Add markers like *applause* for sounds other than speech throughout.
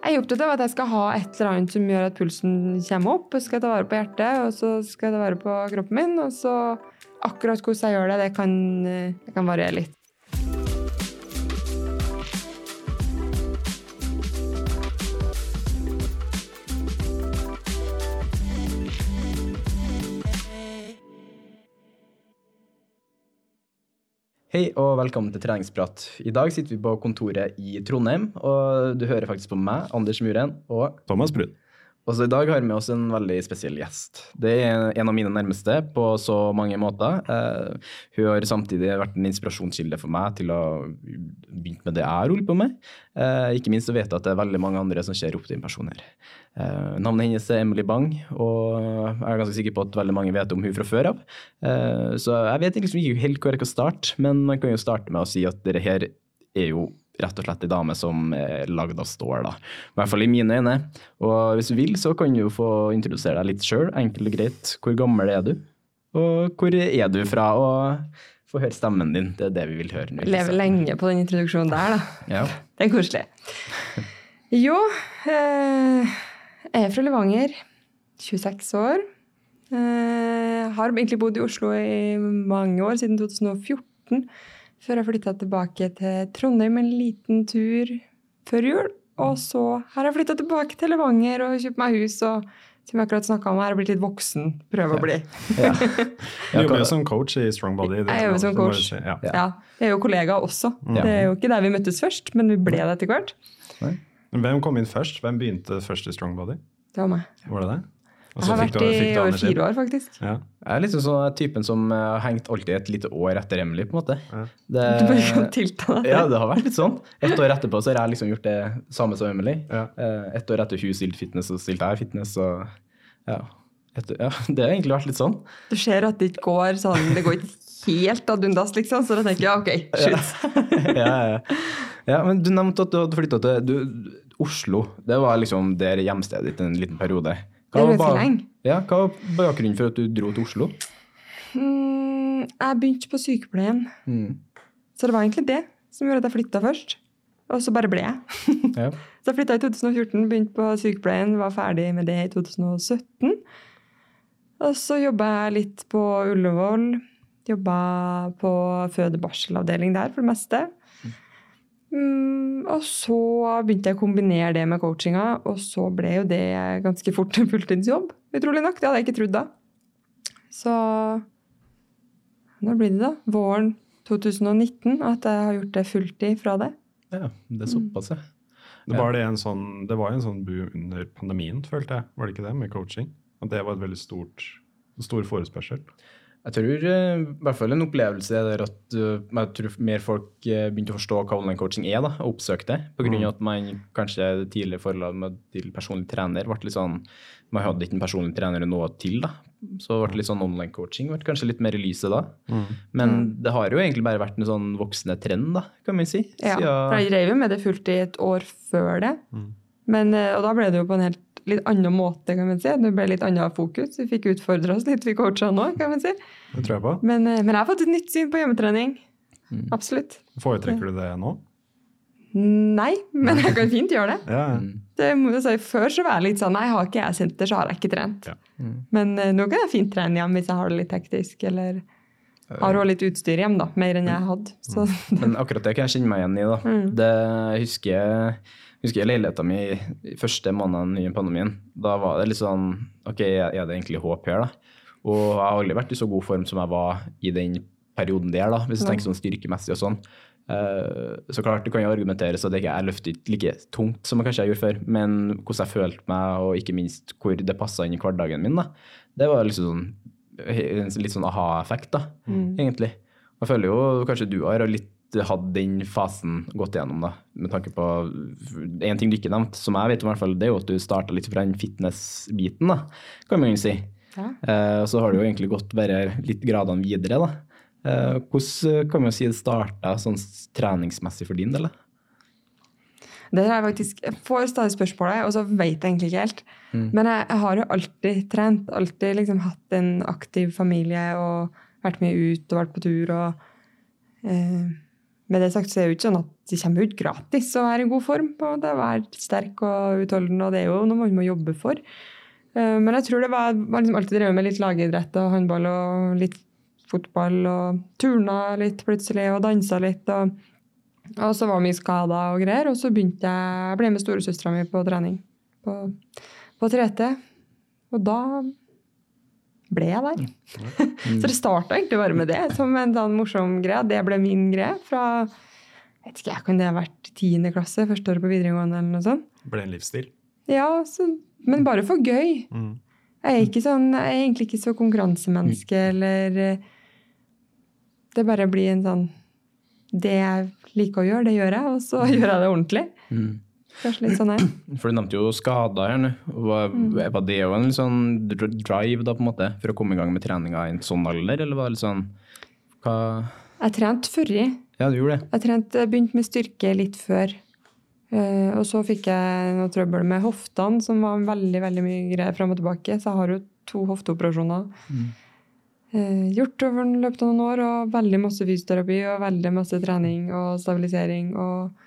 Jeg er opptatt av at jeg skal ha et eller annet som gjør at pulsen kommer opp. Jeg skal ta vare på hjertet, og så skal jeg ta vare på kroppen min. Og så akkurat hvordan jeg gjør det, det kan, det kan variere litt. Hei og velkommen til treningsprat. I dag sitter vi på kontoret i Trondheim, og du hører faktisk på meg, Anders Muren, og Thomas Brun. Også i dag har vi med oss en veldig spesiell gjest. Det er en av mine nærmeste på så mange måter. Eh, hun har samtidig vært en inspirasjonskilde for meg til å begynne med det jeg holdt på med. Eh, ikke minst så vet at det er veldig mange andre som ser opp til en person her. Eh, navnet hennes er Emily Bang, og jeg er ganske sikker på at veldig mange vet om hun fra før av. Eh, så jeg vet liksom ikke helt hvor jeg kan starte, men man kan jo starte med å si at dette her er jo rett og slett ei dame som er lagd av stål, da. I hvert fall i mine øyne. Og hvis du vil, så kan du få introdusere deg litt sjøl, enkelt og greit. Hvor gammel er du? Og hvor er du fra? Og få høre stemmen din. Det er det vi vil høre nå. Leve lenge på den introduksjonen der, da. *laughs* Ja. Det er koselig. Jo, eh, jeg er fra Levanger. 26 år. Eh, har egentlig bodd i Oslo i mange år, siden 2014. Før jeg flytta tilbake til Trondheim en liten tur før jul. Og så har jeg flytta tilbake til Levanger og kjøpt meg hus. og som jeg akkurat snakket om, er blitt litt voksen. Prøve å bli. Ja. *laughs* Du jobber jo som coach i Strong Body. det Jeg jobber som coach. Ja. Ja. Jeg er jo kollega også. Ja. Det er jo ikke der vi møttes først, men vi ble det etter hvert. Hvem kom inn først? Hvem begynte først i Strong Body? Det var meg. Var det det? Jeg har vært i over fire år, faktisk. Ja. Jeg er liksom sånn typen som eh, har hengt alltid et lite år etter Emily, på en måte. Ja. Det, Du bare kan tilta deg. ja, det har vært litt sånn. Et år etterpå så har jeg liksom gjort det samme som Emily. Ja. Eh, Et år etter hun stilte fitness, så stilte jeg fitness. Og ja. Etter, ja, *laughs* det har egentlig vært litt sånn. Du ser at det ikke går sånn, det går ikke helt ad undas, liksom, så da tenker jeg ok, shoot. *laughs* ja, ja. ja, men du nevnte at du hadde flytta til du, Oslo. Det var liksom der hjemstedet ditt en liten periode. Er var ba-. Ja, hva var bakgrunnen for at du dro til Oslo? Mm, jeg begynte på sykepleien, Mm. så det var egentlig det som gjorde at jeg flytta først. Og så bare ble jeg. *laughs* Ja. Så jeg flytta i 2014, begynte på sykepleien, var ferdig med det i 2017. Og så jobba jeg litt på Ullevål. Jobba på føde-barselavdeling der for det meste. Mm, og så begynte jeg å kombinere det med coachinga, og så ble jo det ganske fort en fulltidsjobb. Utrolig nok. Det hadde jeg ikke trodd da. Så når blir det, da? Våren 2019 at jeg har gjort det fulltid fra det. ja, det er såpass, ja. Det var, det, en sånn, det var en sånn bu under pandemien, følte jeg. Var det ikke det, med coaching? At det var et veldig stort, stor forespørsel. Jeg tror eh, i hvert fall en opplevelse er der at eh, jeg tror mer folk eh, begynte å forstå hva online-coaching er, da, og oppsøkte det. På grunn av at man kanskje tidligere forholdet med til personlig trener ble litt sånn Man hadde ikke en personlig trener å nå til, da. Så ble det litt sånn online-coaching ble kanskje litt mer i lyset da. Men det har jo egentlig bare vært en sånn voksende trend, da, kan man si. Ja, for jeg drev jo med det fullt i et år før det. Men, og da ble det jo på en helt litt annen måte, kan man si. Det ble litt annet fokus. Vi fikk utfordra oss litt, vi coacha nå, kan man si. Det tror jeg på. Men, eh, men jeg har fått et nytt syn på hjemmetrening. Absolutt. Foretrekker du det nå? Nei, men jeg kan fint gjøre det. *laughs* Ja, ja. det må jeg si. Før så var jeg litt sånn Nei, har ikke jeg senter, så har jeg ikke trent. Ja. Men eh, nå kan jeg fint trene hjem hvis jeg har det litt hektisk, eller har òg litt utstyr hjem, da. Mer enn jeg hadde. Så Men akkurat det kan jeg kjenne meg igjen i. da. Mm. Det jeg husker jeg husker jeg leiligheta mi i første måneden i pandemien. Da var det litt sånn Ok, er det egentlig håp her, da? Og jeg har aldri vært i så god form som jeg var i den perioden der, da, hvis du tenker sånn styrkemessig og sånn. Eh, så klart det kan jo argumenteres at jeg ikke løfter like tungt som jeg kanskje jeg gjorde før, men hvordan jeg følte meg, og ikke minst hvor det passa inn i hverdagen min, da, det var liksom sånn, en litt sånn aha-effekt, da, egentlig. Jeg føler jo kanskje du har litt hatt den fasen gått igjennom, da, med tanke på En ting du ikke nevnte, som jeg vet i hvert fall, det er jo at du starta litt fra den fitness-biten, da, kan man jo si. Ja. Eh, så har du jo egentlig gått bare litt gradene videre, da. Eh, hvordan kan man si det starta sånn treningsmessig for din del? da? Det er faktisk, Jeg får stadig spørsmålet, og så vet jeg egentlig ikke helt. Men jeg, jeg har jo alltid trent. Alltid liksom hatt en aktiv familie og vært mye ut og vært på tur. og eh, Med det sagt så er det jo ikke sånn at det kommer ut gratis å være i god form. og det, å være sterk og utholdende, og det er jo noe man må jobbe for. Eh, men jeg tror det var, var liksom alltid drevet med litt lagidrett og håndball og litt fotball og turna litt plutselig og dansa litt. og og så var mye skada og greier, og så begynte jeg, jeg ble med storesøstera mi på trening på, på 3T. Og da ble jeg der. *laughs* så det starta egentlig bare med det, som en sånn morsom greie. Det ble min greie fra jeg vet ikke, kan det ha vært tiende klasse, første året på videregående eller noe sånt. Ble en livsstil. Ja, så, men bare for gøy. Mm. Jeg er, ikke sånn, jeg er egentlig ikke så konkurransemenneske, eller eh, Det bare blir en sånn Det jeg liker å gjøre, det gjør jeg, og så *laughs* gjør jeg det ordentlig. Kanskje litt sånn her. *clears throat* For du nevnte jo skader her nå. Var, var det jo en litt sånn drive da, på en måte, for å komme i gang med treninga i en sånn alder, eller var det litt sånn hva Jeg trente før. Ja, du gjorde det. Jeg trent, jeg begynte med styrke litt før. Eh, og så fikk jeg noe trøbbel med hoftene, som var veldig veldig mye greier fram og tilbake. Så jeg har jo to hofteoperasjoner. Eh, gjort over løpet av noen år, og veldig masse fysioterapi og veldig masse trening og stabilisering. og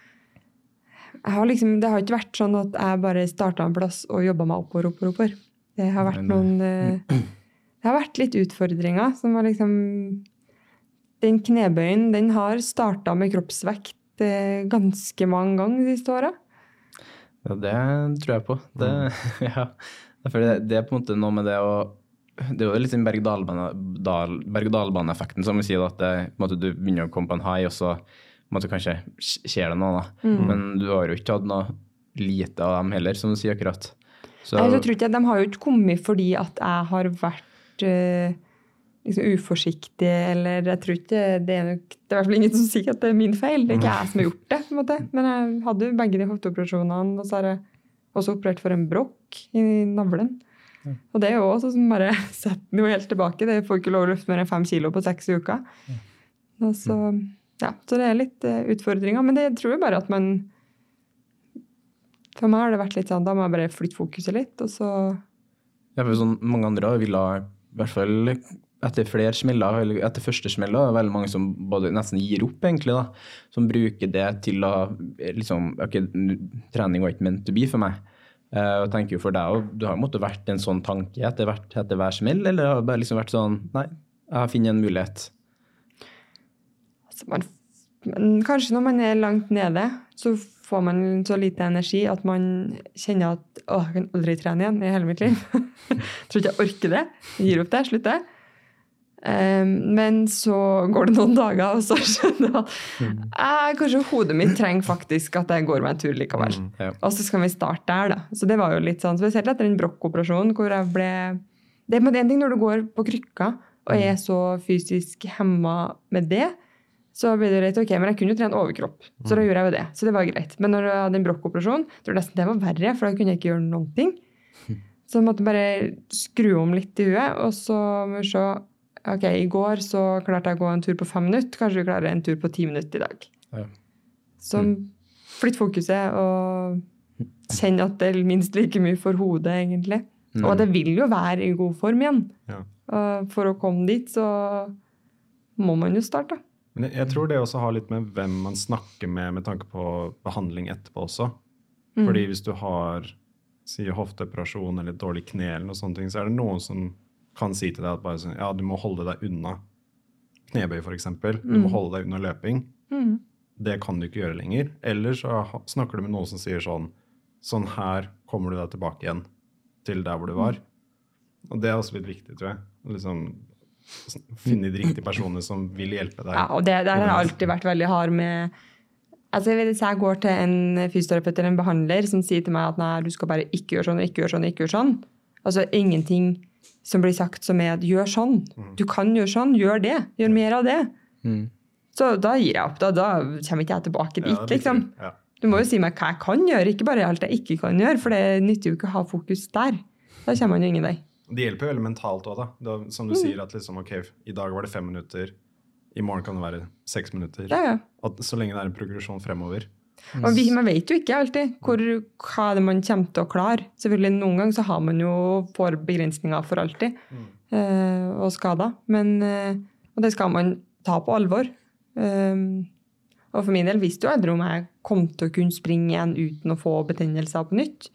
har liksom, Det har ikke vært sånn at jeg bare starta en plass og jobba meg oppover, oppover, oppover. Det har vært noen eh, Det har vært litt utfordringer som har liksom Den knebøyen den har starta med kroppsvekt eh, ganske mange ganger de siste åra. Ja, det tror jeg på. Det, *laughs* ja. Det, det er på en måte noe med det å Det er jo litt den berg-og-dal-bane- dal- berg-og-dal-bane-effekten, som vi sier, at det, måte, du begynner å komme på en high, og så måte, kanskje skjer det noe. Da. Men du har jo ikke hatt noe lite av dem heller, som du sier akkurat. Så, Nei, så tror ikke jeg, De har jo ikke kommet fordi at jeg har vært uh, liksom uforsiktig, eller jeg tror ikke Det er nok, det er i hvert fall ingen som sier at det er min feil. Det er ikke jeg som har gjort det. på en måte. Men jeg hadde jo begge de hofteoperasjonene, og så har jeg også operert for en brokk i navlen. Og det er jo også som bare *laughs* setter den jo helt tilbake. Det får ikke lov å løfte mer enn fem kilo på seks uker. Og så, ja, så det er litt eh, utfordringer. Men det tror jeg bare at man For meg har det vært litt sånn, da må jeg bare flytte fokuset litt, og så Ja, for sånn, mange andre ville i hvert fall etter flere smeller, eller etter første smell, er veldig mange som både nesten gir opp, egentlig, da. Som bruker det til å liksom Ok, trening var ikke meant to be for meg. Uh, og tenker jo for deg òg, du har måttet vært en sånn tanke etter, hvert, etter hver smell, eller har det bare liksom vært sånn Nei, jeg funnet en mulighet. Man, men kanskje når man er langt nede, så får man så lite energi at man kjenner at å, jeg kan aldri trene igjen i hele mitt liv. *laughs* Tror ikke jeg orker det. Jeg gir opp det. Slutter. Um, men så går det noen dager, og så *laughs* skjønner jeg at jeg, kanskje hodet mitt trenger faktisk at jeg går meg en tur likevel. Ja. Og så skal vi starte der, da. Så det var jo litt sånn, Spesielt etter den brokkoperasjonen hvor jeg ble Det er en ting når du går på krykka og er så fysisk hemma med det, så blir det greit. Ok, men jeg kunne jo trene overkropp, så da gjorde jeg jo det. Så det var greit. Men når jeg hadde en brokkoperasjon, tror jeg nesten det var verre, for da kunne jeg ikke gjøre noen ting. *laughs* Så jeg måtte bare skru om litt i huet, og så må vi se Ok, i går så klarte jeg å gå en tur på fem minutter, kanskje vi klarer en tur på ti minutter i dag. Ja. Så flytt fokuset og kjenn at det er minst like mye for hodet, egentlig. Og det vil jo være i god form igjen. Ja. For å komme dit, så må man jo starte. Men jeg, jeg tror det også har litt med hvem man snakker med med tanke på behandling etterpå også. Fordi hvis du har si hofteoperasjon eller dårlig kne, eller noe sånt, så er det noen som kan si til deg at bare sånn, ja, du må holde deg unna knebøy, f.eks. Du må holde deg unna løping. Det kan du ikke gjøre lenger. Eller så snakker du med noen som sier sånn Sånn her kommer du deg tilbake igjen til der hvor du var. Og det er også litt viktig, tror jeg. Liksom finne de riktige personene som vil hjelpe deg. Ja, og det, der har jeg alltid vært veldig hard med Altså, Hvis jeg går til en fysioterapeut eller en behandler som sier til meg at nei, du skal bare ikke gjøre sånn og ikke gjøre sånn, og ikke gjøre sånn Altså ingenting som blir sagt som er at gjør sånn. Du kan gjøre sånn, gjør det. Gjør mer av det. Så da gir jeg opp. Da, da kommer ikke jeg tilbake dit, Ja, liksom. Ja. Du må jo si meg hva jeg kan gjøre, ikke bare alt jeg ikke kan gjøre. For det nytter jo ikke å ha fokus der. Da kommer man jo ingen vei. Det hjelper jo veldig mentalt òg, da. da. Som du sier, at liksom, ok, i dag var det fem minutter. I morgen kan det være seks minutter. Ja, ja. At, så lenge det er en progresjon fremover. Og vi, man vet jo ikke alltid hvor, hva det man kommer til å klare. Selvfølgelig Noen ganger så har man jo får begrensninger for alltid eh, og skader. Men, eh, og det skal man ta på alvor. Um, og for min del visste jo aldri om jeg kom til å kunne springe igjen uten å få betennelser på nytt.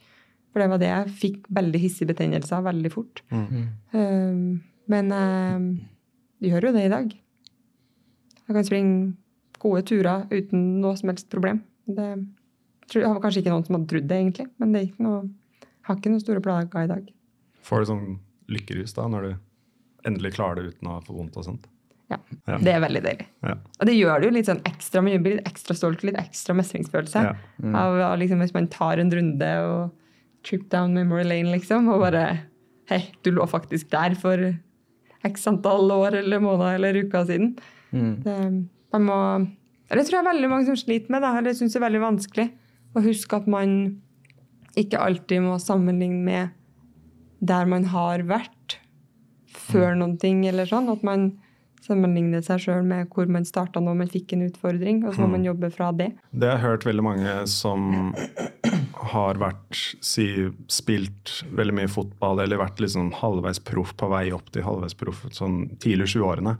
For det var det jeg fikk veldig hissige betennelser veldig fort. Um, men eh, jeg gjør jo det i dag. Jeg kan springe gode turer uten noe som helst problem. Det tror, jeg var kanskje ikke noen som hadde trodd det, egentlig. Men det er ikke noe, jeg har ikke noen store plager i dag. Får du sånn lykkerus da, når du endelig klarer det uten å få vondt og sånt? Ja, Ja. Det er veldig deilig. Ja. Og det gjør det jo litt sånn ekstra, man blir litt ekstra stolt litt ekstra mestringsfølelse. Ja. Mm. av liksom, hvis man tar en runde og trip down memory lane, liksom, og bare Hei, du lå faktisk der for x antall år eller måneder eller uker siden. Det, man må Det tror jeg veldig mange som sliter med, da, eller syns det er veldig vanskelig. Å huske at man ikke alltid må sammenligne med der man har vært før noen ting, eller sånn. At man sammenligner seg sjøl med hvor man starta når man fikk en utfordring, og så må man jobbe fra det. Det har jeg hørt veldig mange som har vært, si, spilt veldig mye fotball, eller vært liksom halvveis proff på vei opp til halvveis proff sånn tidlig i 20-årene.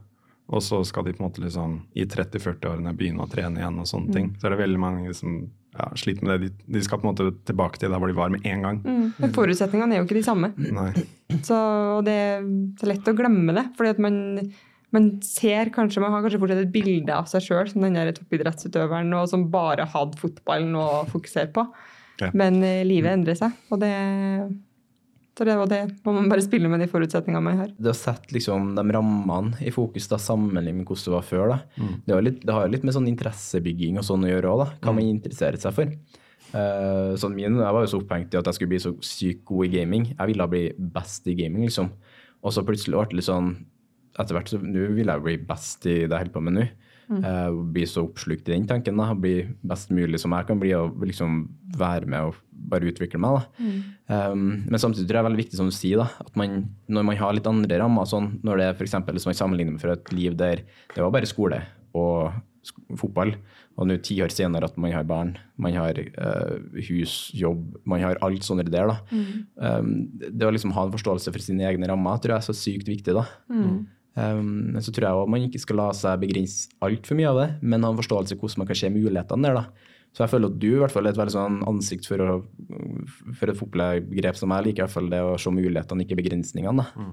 Og så skal de på en måte liksom i 30-40-årene begynne å trene igjen og sånne ting. Så er det veldig mange som ja, sliter med det. De, de skal på en måte tilbake til der hvor de var med en gang. Men forutsetningene er jo ikke de samme. Nei. Så, det er lett å glemme det. fordi at man, man ser kanskje, man har kanskje fortsatt et bilde av seg sjøl som den der toppidrettsutøveren og som bare hadde fotballen å fokusere på. Ja. Men eh, livet endrer seg, og det, så det, og det må man bare spille med de forutsetningene man har. Det å sette liksom de rammene i fokus da, sammenlignet med hvordan det var før, da. Det, har litt, det har jo litt med sånn interessebygging og sånn å gjøre òg, da. Hva man interesserer seg for. Uh, sånn min, Jeg var jo så opphengt i at jeg skulle bli så sykt god i gaming. Jeg ville bli best i gaming, liksom. Og så plutselig ble det litt sånn Etter hvert så nå vil jeg bli best i det jeg holder på med nå. Eh, bli så oppslukt i den tanken. da, Bli best mulig som jeg kan bli, og liksom være med og bare utvikle meg. da. Um, men samtidig tror jeg det er veldig viktig, som du sier, da, at man, når man har litt andre rammer, sånn, når det er eksempel, hvis man sammenligner med fra et liv der det var bare skole og sk fotball, og nå ti år senere at man har barn, man har uh, hus, jobb, man har alt sånne der. da. Um, det å liksom ha en forståelse for sine egne rammer tror jeg er så sykt viktig. da. Um, så tror jeg også man ikke skal la seg begrense altfor mye av det, men ha en forståelse for hvordan man kan se mulighetene der. da. Så jeg føler at du i hvert fall er et veldig sånn ansikt for, å, for et fotballbegrep som jeg liker, i hvert fall det å se mulighetene, ikke begrensningene. da.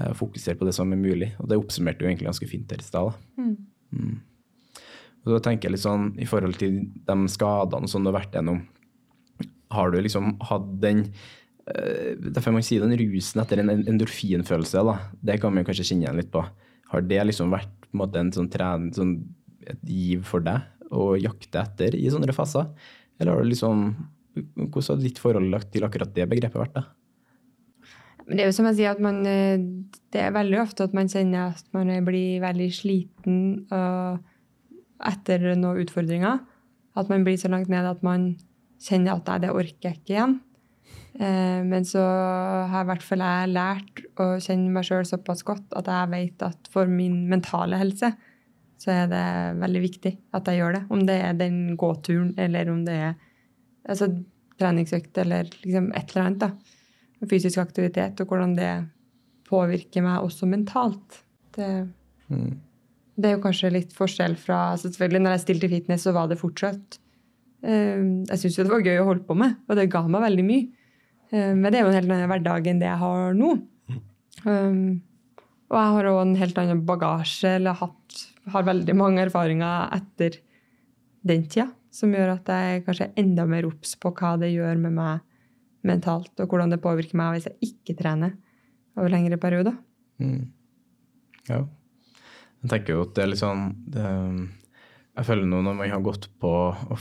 Uh, Fokusere på det som er mulig. Og det oppsummerte jo egentlig ganske fint her i stad. Mm. Og da tenker jeg litt sånn, I forhold til de skadene som du har vært gjennom, har du liksom hatt den Derfor man sier den rusen etter en en- endorfinfølelse, da, det kan man kanskje kjenne igjen litt på. Har det liksom vært på en måte en sånn tren, sånn, et giv for deg å jakte etter i sånne faser? Eller har du liksom Hvordan har ditt forhold til akkurat det begrepet vært? da? Men det er jo som jeg sier, at man, eh, det er veldig ofte at man kjenner at man blir veldig sliten etter noen utfordringer. At man blir så langt ned at man kjenner at nei, det orker jeg ikke igjen. Eh, men så har i hvert fall jeg lært å kjenne meg sjøl såpass godt at jeg vet at for min mentale helse så er det veldig viktig at jeg gjør det. Om det er den gåturen eller om det er altså, treningsøkt eller liksom et eller annet. da fysisk aktivitet, og hvordan det påvirker meg også mentalt. Det, mm. det er jo kanskje litt forskjell fra altså selvfølgelig Når jeg stilte fitness, så var det fortsatt uh, Jeg syns jo det var gøy å holde på med, og det ga meg veldig mye. Uh, men det er jo en helt annen hverdag enn det jeg har nå. Um, og jeg har òg en helt annen bagasje, eller hatt, har veldig mange erfaringer etter den tida, som gjør at jeg kanskje er enda mer obs på hva det gjør med meg mentalt, og hvordan det påvirker meg hvis jeg ikke trener over lengre perioder. Mm. Ja. Jeg tenker jo at det er litt sånn det, Jeg føler nå når man har gått på og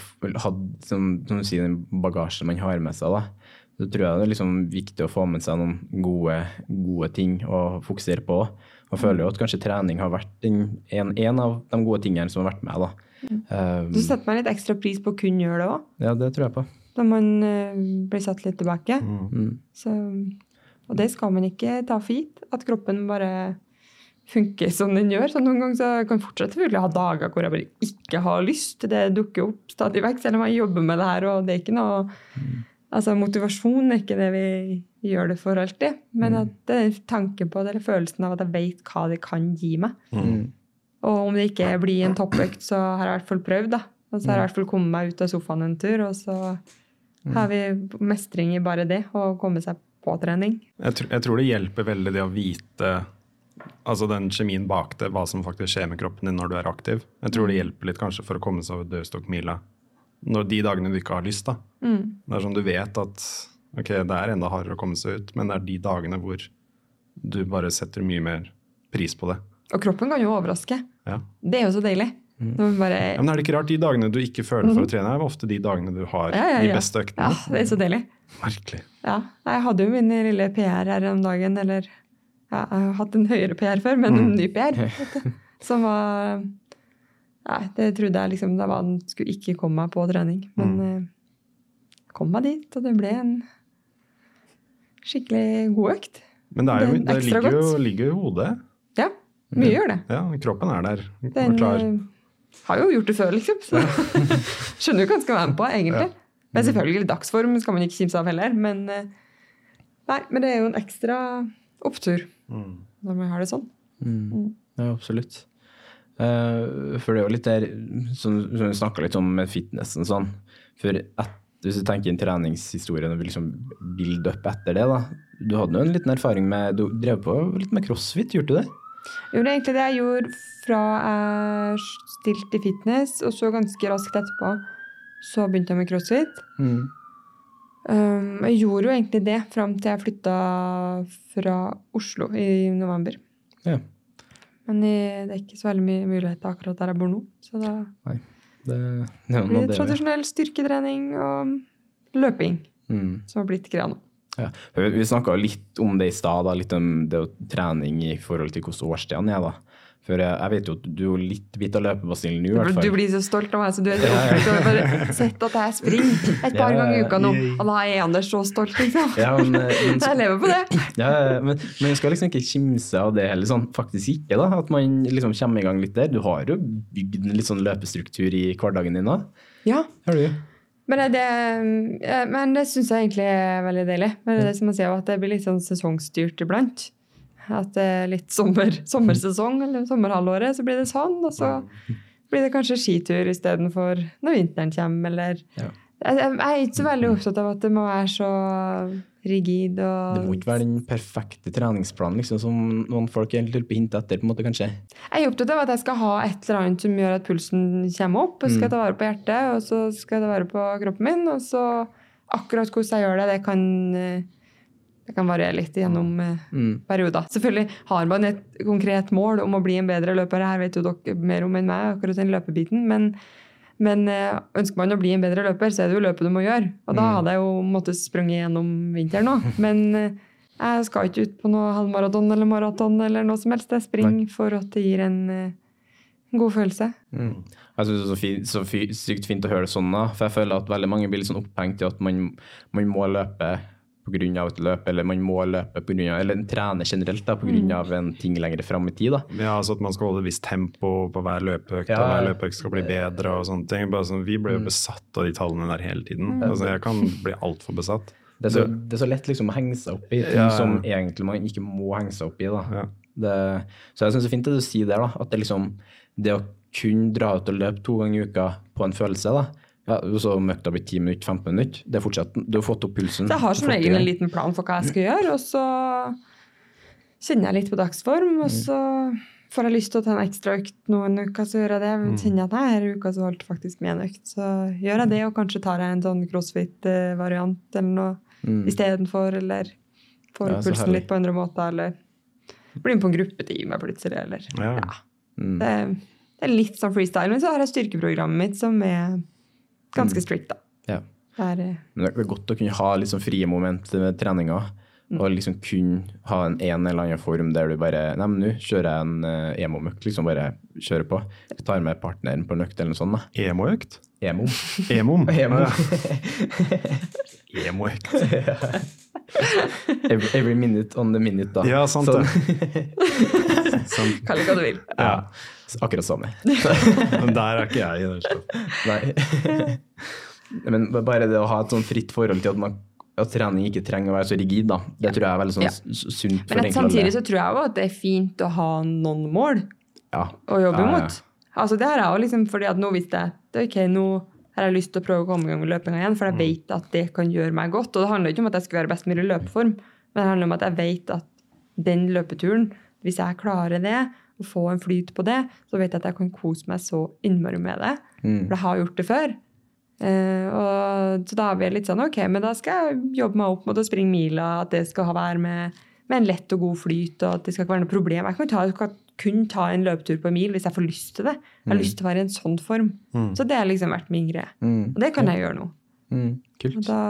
hatt som, som du sier, den bagasjen man har med seg, da, så tror jeg det er liksom viktig å få med seg noen gode, gode ting å fokusere på. Man føler jo at kanskje trening har vært en, en, av de gode tingene som har vært med. da. Mm. Um, du setter meg litt ekstra pris på å kunne gjøre det òg? Ja, det tror jeg på Da man uh, blir satt litt tilbake. Mm. mm. Så, og det skal man ikke ta for gitt. At kroppen bare funker som den gjør. Så noen ganger så kan jeg fortsatt selvfølgelig ha dager hvor jeg bare ikke har lyst. Det dukker opp stadig vekk, selv om jeg jobber med det her. og det er ikke noe... Mm. Altså, Motivasjon er ikke det vi gjør det for alltid. Men mm. at det er tanken på det, eller følelsen av at jeg vet hva det kan gi meg. Mm. Og om det ikke blir en toppøkt, så har jeg i hvert fall prøvd. da. Og så har jeg i hvert fall kommet meg ut av sofaen en tur, og så Mm. Har vi mestring i bare det, å komme seg på trening? Jeg, tr jeg, tror det hjelper veldig det å vite altså den kjemien bak det, hva som faktisk skjer med kroppen din når du er aktiv. Jeg tror det mm. hjelper litt kanskje for å komme seg over dørstokkmila når de dagene du ikke har lyst. da. Mm. Det er sånn du vet at ok, det er enda hardere å komme seg ut, men det er de dagene hvor du bare setter mye mer pris på det. Og kroppen kan jo overraske. Ja. Det er jo så deilig. Mm. Bare... Ja, men er det ikke rart? De dagene du ikke føler for å mhm. trene, er ofte de dagene du har ja, ja, de beste øktene. Ja, det er så deilig. Merkelig. Ja, Jeg hadde jo min lille PR her om dagen, eller ja, jeg har hatt en høyere PR før, men en mm. ny PR. *laughs* Som var Nei, det trodde jeg liksom da var den skulle ikke komme meg på trening. Men mm. uh, kom meg dit, og det ble en skikkelig god økt. Men det, jo, det ligger, jo, ligger jo i hodet. Ja, mye gjør det. Ja, Kroppen er der. Den, klar. Eh, har jo gjort det før, liksom. Så *laughs* skjønner jo hva en skal være med på, egentlig. Men selvfølgelig, dagsform skal man ikke kimse av heller. Men, eh, nei, men det er jo en ekstra opptur mm. når man har det sånn. Mm. mm. Ja, absolutt. Uh, for det er jo litt der som, som vi snakka litt om med fitnessen sånn. For et, hvis du tenker inn treningshistorien og vil liksom build up etter det, da. Du hadde jo en liten erfaring med Du drev på litt med crossfit, gjorde du det? Jo, det er egentlig det jeg gjorde fra jeg stilte i fitness, og så ganske raskt etterpå så begynte jeg med crossfit. Mm. Um, jeg gjorde jo egentlig det fram til jeg flytta fra Oslo i november. Ja. Men det er ikke så veldig mye muligheter akkurat der jeg bor nå. Så da Nei, det, det blir det tradisjonell styrketrening og løping mm. som har blitt greia nå. Ja. Vi snakka litt om det i stad, litt om det trening i forhold til hvordan årstidene er. da. For jeg, jeg, vet jo at du er litt bitt av løpebasillen nå, i hvert fall. Du blir så stolt av meg, så du er så bare sett at jeg springer et par ganger i uka nå, og da er Anders så stolt, liksom. Ja, men, eh, men, *laughs* jeg lever på det. Ja, men, men jeg skal liksom ikke kimse av det heller, sånn faktisk ikke, da. At man liksom kommer i gang litt der. Du har jo bygd en litt sånn løpestruktur i hverdagen din da. Ja. Har du? Men det, men det syns jeg egentlig er veldig deilig. Men det er det som man sier, at det blir litt sånn sesongstyrt iblant. At det er litt sommer, *laughs* sommersesong eller sommerhalvåret, så blir det sånn. Og så *laughs* blir det kanskje skitur istedenfor når vinteren kommer, eller ja. jeg, er ikke så veldig opptatt av at det må være så rigid og Det må ikke være den perfekte treningsplanen liksom, som noen folk egentlig litt på hint etter, på en måte, kanskje? Jeg er opptatt av at jeg skal ha et eller annet som gjør at pulsen kommer opp. og skal jeg ta vare på hjertet, og så skal jeg ta vare på kroppen min. Og så akkurat hvordan jeg gjør det, det kan, det kan variere litt gjennom eh, mm. perioder. Selvfølgelig har man et konkret mål om å bli en bedre løper. Her vet jo dere mer om enn meg, akkurat den løpebiten. men men eh, ønsker man å bli en bedre løper, så er det jo løpet du må gjøre. Og da mm. hadde jeg jo måttet sprunget gjennom vinteren nå. *laughs* Men, eh, Jeg skal ikke ut på noe halvmaraton eller maraton eller noe som helst. Jeg springer for at det gir en, god følelse. Mm. Jeg synes det er så, fi, så sykt fint å høre det sånn, da. For jeg føler at veldig mange blir litt sånn opphengt i at man, man må løpe pga. et løp, eller man må løpe på grunn av, eller trene generelt da, pga. Mm. en ting lenger fram i tid. da. Ja, altså At man skal holde et visst tempo på hver løpeøkt, Ja, og hver løpeøkt skal bli bedre. og sånne ting. Bare sånn, vi ble jo besatt av de tallene der hele tiden. Altså, Jeg kan bli altfor besatt. Det er, så, det er så lett liksom å henge seg opp i ting Ja, ja. som egentlig man ikke må henge seg opp i. da. Ja. Det, så jeg syns det er fint det du sier der, da. At det liksom det å kunne dra ut og løpe to ganger i uka på en følelse, da. Ja, så om økta i 10 minutter, 15 minutter. Det er fortsatt, Du har fått opp pulsen. Så jeg har som 40 regel en liten plan for hva jeg skal gjøre, og så kjenner jeg litt på dagsform, og så får jeg lyst til å ta en ekstra økt noen uker, så gjør jeg det. Men kjenner jeg at denne uka så holdt faktisk med en økt, så gjør jeg det, og kanskje tar jeg en sånn crossfit-variant eller noe Mm. istedenfor, eller får Ja, opp pulsen herlig. litt på andre måter, eller blir med på en gruppetime plutselig, eller Ja. ja. Mm. Det, det er litt sånn freestyle, men så har jeg styrkeprogrammet mitt som er ganske strict, da. Ja. Det er, eh, Men det er godt å kunne ha litt sånn frie moment med treninga. Og liksom kunne ha en, en eller annen form der du bare Nei, men nå kjører jeg en uh, emo-møkk. Liksom bare kjører på. Jeg tar med partneren på en økt eller noe sånt. da. Emo-økt? Emo. Emom? Emo. *laughs* *laughs* Emo-økt. Every, every minute on the minute, da. Ja, sant Sånn. det. *laughs* Kall det hva du vil. Ja. Akkurat samme. *laughs* Men der er ikke jeg i det hele tatt. Nei. *laughs* Men bare det å ha et sånn fritt forhold til at, man, at trening ikke trenger å være så rigid, da. Det tror jeg er veldig sånn Ja. sunt for Men samtidig så tror jeg jo at det er fint å ha noen mål Ja. å jobbe Ja, ja. mot. Altså det har jeg jo liksom, fordi at nå visste jeg at ok, nå har jeg lyst til å prøve å komme i gang med løpinga igjen, for Mm. jeg vet at det kan gjøre meg godt. Og det handler ikke om at jeg skal være best mulig i løpeform, men det handler om at jeg vet at den løpeturen, hvis jeg klarer det, og få en flyt på det, så vet jeg at jeg kan kose meg så innmari med det. Mm. For jeg har gjort det før. Eh, og, så da er vi litt sånn ok, men da skal jeg jobbe meg opp mot å springe mila, at det skal ha være med, med en lett og god flyt, og at det skal ikke være noe problem. Jeg kan ta, kan kun ta en løpetur på en mil hvis jeg får lyst til det. Jeg har lyst til å være i en sånn form. Så det har liksom vært min greie. Mm. Og det kan jeg gjøre nå. Mm. Og Kult. da,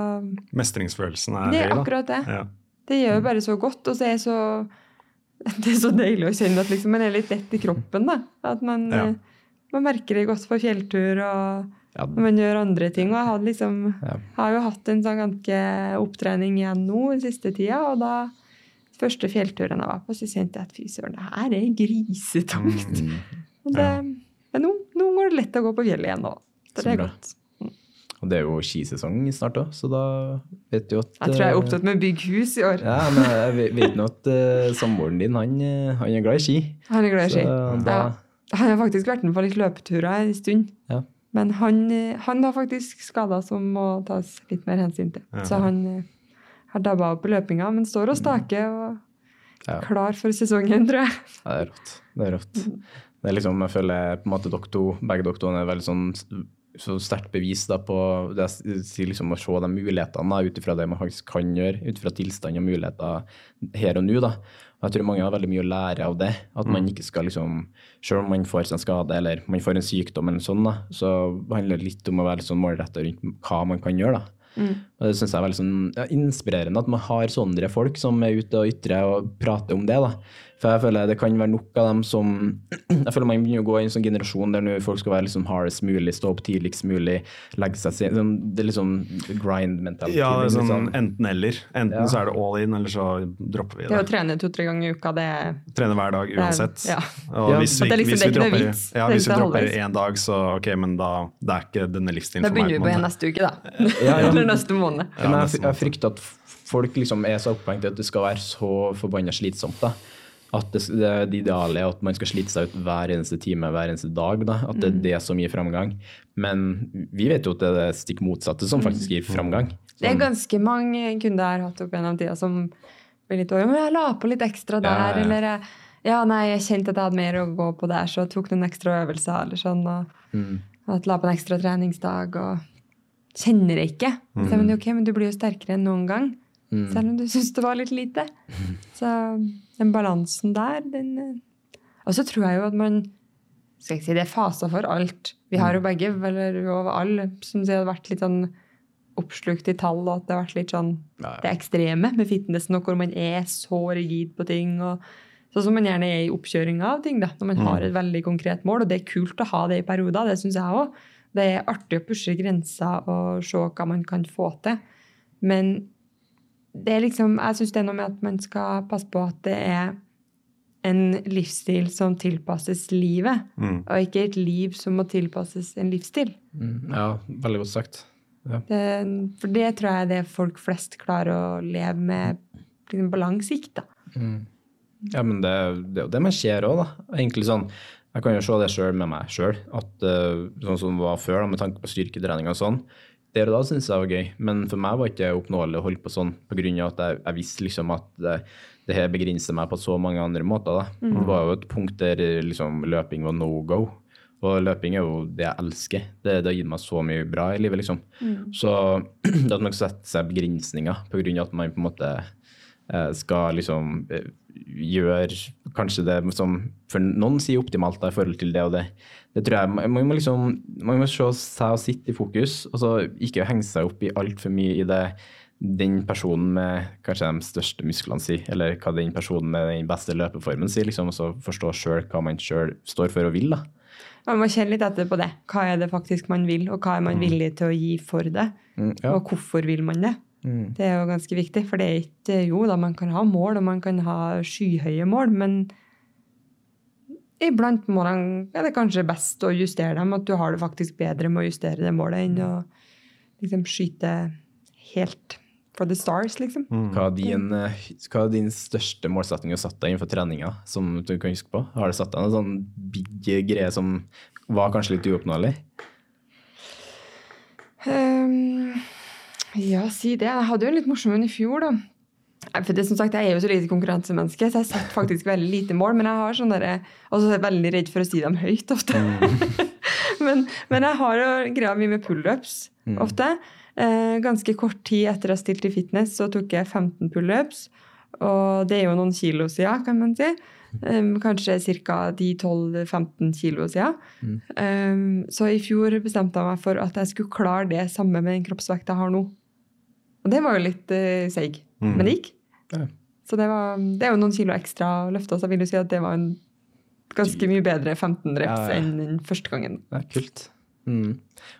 Mestringsfølelsen er høy, da. det er akkurat det. Ja. Det gjør jo bare så godt, og så er jeg så *laughs* det er så deilig å kjenne at liksom, man er litt lett i kroppen. da. At man, Ja. eh, man merker det godt på fjelltur og Ja. når man gjør andre ting. Og jeg hadde liksom, Ja. har jo hatt en sånn ganske opptrening igjen nå den siste tida. Og da første fjellturen jeg var på, så kjente jeg at fy søren, det her er grisetungt. Mm. Og det, Men nå, nå går det lett å gå på fjellet igjen nå. Så Så det er bra. godt. Og det er jo skisesong snart òg, så da vet du at Jeg tror jeg er eh, opptatt med å bygge hus i år. Ja, men jeg vet- nå at uh, samboeren din, han, eh, han er glad i ski. Han er glad i ski. Da- Ja. Han har faktisk vært med på litt løpeturer en stund. Ja. Men han, eh, han har faktisk skader som må tas litt mer hensyn til. Ja. Så han eh, har dabba opp i løpinga, men står og staker og Ja. klar for sesongen, tror jeg. Ja, det er rått. Det er rått. Det er liksom, jeg føler på en måte dere to, begge dere to er veldig sånn så sterkt bevis da på det liksom å se de mulighetene ut ifra det man faktisk kan gjøre, ut ifra tilstand og muligheter her og nå. da. Og jeg tror mange har veldig mye å lære av det. At man ikke skal liksom Selv om man får seg en skade eller man får en sykdom, eller sånn da, så handler det litt om å være litt sånn målretta rundt hva man kan gjøre. da. Og det synes jeg er veldig sånn, ja, inspirerende at man har sånne folk som er ute og ytrer og prater om det. da. For jeg føler det kan være nok av dem som *clears throat* Jeg føler man begynner å gå i en sånn generasjon der nå folk skal være liksom hardest mulig, stå opp tidligst mulig, legge seg sen- sånn, Det er liksom grind-mentalitet. Ja, det er liksom. sånn enten-eller. Enten Ja. så er det all in, eller så dropper vi Det å trene to-tre ganger i uka, det Trene hver dag uansett. ja. Og hvis vi, liksom- hvis vi dropper, ja, hvis vi dropper én dag, så ok, men da det er ikke denne livsstilen for meg. Da begynner vi på en igjen neste uke, da. Ja, ja. *laughs* Eller neste måned. Ja, men jeg, jeg frykter at folk liksom er så opphengt i at det skal være så forbanna slitsomt. da. At det, det, det ideale er at man skal slite seg ut hver eneste time, hver eneste dag. da. At det er det som gir framgang. Men vi vet jo at det er det stikk motsatte som faktisk gir framgang. Det er ganske mange kunder jeg har hatt opp gjennom tida som blir litt over, men jeg la på litt ekstra der, Ja, ja, ja. eller ja, nei, jeg kjente at jeg hadde mer å gå på der, så jeg tok noen ekstra øvelser, eller sånn, og mm, at la på en ekstra treningsdag, og kjenner det ikke. Så jeg, men, ok, men du blir jo sterkere enn noen gang, mm. selv om du syns det var litt lite. Så den balansen der, den eh, Og så tror jeg jo at man skal ikke si det er faser for alt. Vi har jo begge, eller over alle, som sier, vært litt sånn oppslukt i tall, og at det har vært litt sånn Ja, ja. det ekstreme med fitnessen, og hvor man er så rigid på ting. og Sånn som man gjerne er i oppkjøringa av ting, da, når man har et veldig konkret mål. Og det er kult å ha det i perioder, det syns jeg òg. Det er artig å pushe grenser og se hva man kan få til. Men det er liksom, jeg syns det er noe med at man skal passe på at det er en livsstil som tilpasses livet, Mm. og ikke et liv som må tilpasses en livsstil. Mm, ja, veldig godt sagt. Ja. Det, for det tror jeg er det folk flest klarer å leve med liksom, på lang sikt. da. Ja, men det, det er jo det man ser òg, da. Egentlig sånn, Jeg kan jo se det sjøl med meg sjøl, at eh, sånn som det var før, da, med tanke på styrketrening og sånn. Der og da syntes jeg var gøy, men for meg var det ikke oppnåelig å holde på sånn pga. at jeg, jeg visste liksom at det, det her begrenser meg på så mange andre måter. da. Det var jo et punkt der liksom, løping var no go. Og løping er jo det jeg elsker. Det, det har gitt meg så mye bra i livet, liksom. Så *clears throat* det at man setter sette seg begrensninger pga. at man på en måte eh, skal liksom eh, gjøre kanskje det som for noen sier optimalt da, i forhold til det og det. Det tror jeg, Man må liksom, man må se seg og sitte i fokus, og så ikke henge seg opp i altfor mye i det den personen med kanskje de største musklene sier, eller hva den personen med den beste løpeformen sier, liksom, og så forstå sjøl hva man sjøl står for og vil. da. Man må kjenne litt etter på det. Hva er det faktisk man vil, og hva er man villig til å gi for det? Mm, ja. Og hvorfor vil man det? Mm. Det er jo ganske viktig, for det er ikke Jo da, man kan ha mål, og man kan ha skyhøye mål, men iblant målene er det kanskje best å justere dem, at du har det faktisk bedre med å justere det målet enn å liksom skyte helt for the stars, liksom. Hva er din, hva er din største målsetting du har satt deg innenfor treninga, som du kan huske på? Har du satt deg en sånn big greie som var kanskje litt uoppnåelig? Ja, si det. Jeg hadde jo en litt morsom en i fjor, da. For det som sagt, Jeg er jo så lite konkurransemenneske, så jeg setter *laughs* faktisk veldig lite mål. Men jeg har sånn der, Og så er jeg veldig redd for å si dem høyt ofte. *laughs* men, men jeg har jo greia mi med pullups ofte. Eh, ganske kort tid etter å ha stilt i fitness, så tok jeg 15 pullups. Og det er jo noen kilo siden, kan man si. Um, kanskje ca. 10-12-15 kilo siden. Um, så i fjor bestemte jeg meg for at jeg skulle klare det samme med den kroppsvekta jeg har nå. Og det var jo litt uh, seig, men det gikk. Ja. Så det, var, det er jo noen kilo ekstra å løfte, så jeg vil jo si at det var en ganske mye bedre 15 reps Ja, ja. enn den første gangen. Det er kult. Mm.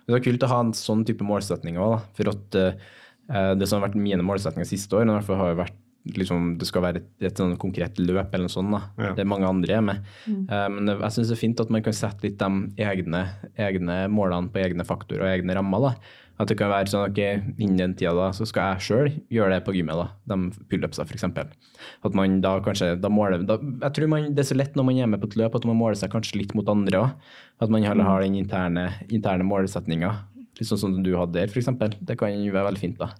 Det er kult å ha en sånn type målsetning òg, for at uh, det som har vært mine målsetninger siste år, hvert fall har jo vært liksom, det skal være et, et sånn konkret løp eller noe sånt. Da. Ja. Det er mange andre er med. Uh, men det- jeg syns det er fint at man kan sette litt de egne, egne målene på egne faktorer og egne rammer. da. At det kan være sånn at innen den tida da, så skal jeg sjøl gjøre det på gymmet. da, De pullupsa f.eks. At man da kanskje da måler da, Jeg tror man, det er så lett når man er med på et løp at man måler seg kanskje litt mot andre òg. At man heller har den interne, interne målsetninga. Litt sånn som du hadde der, f.eks. Det kan jo være veldig fint. da.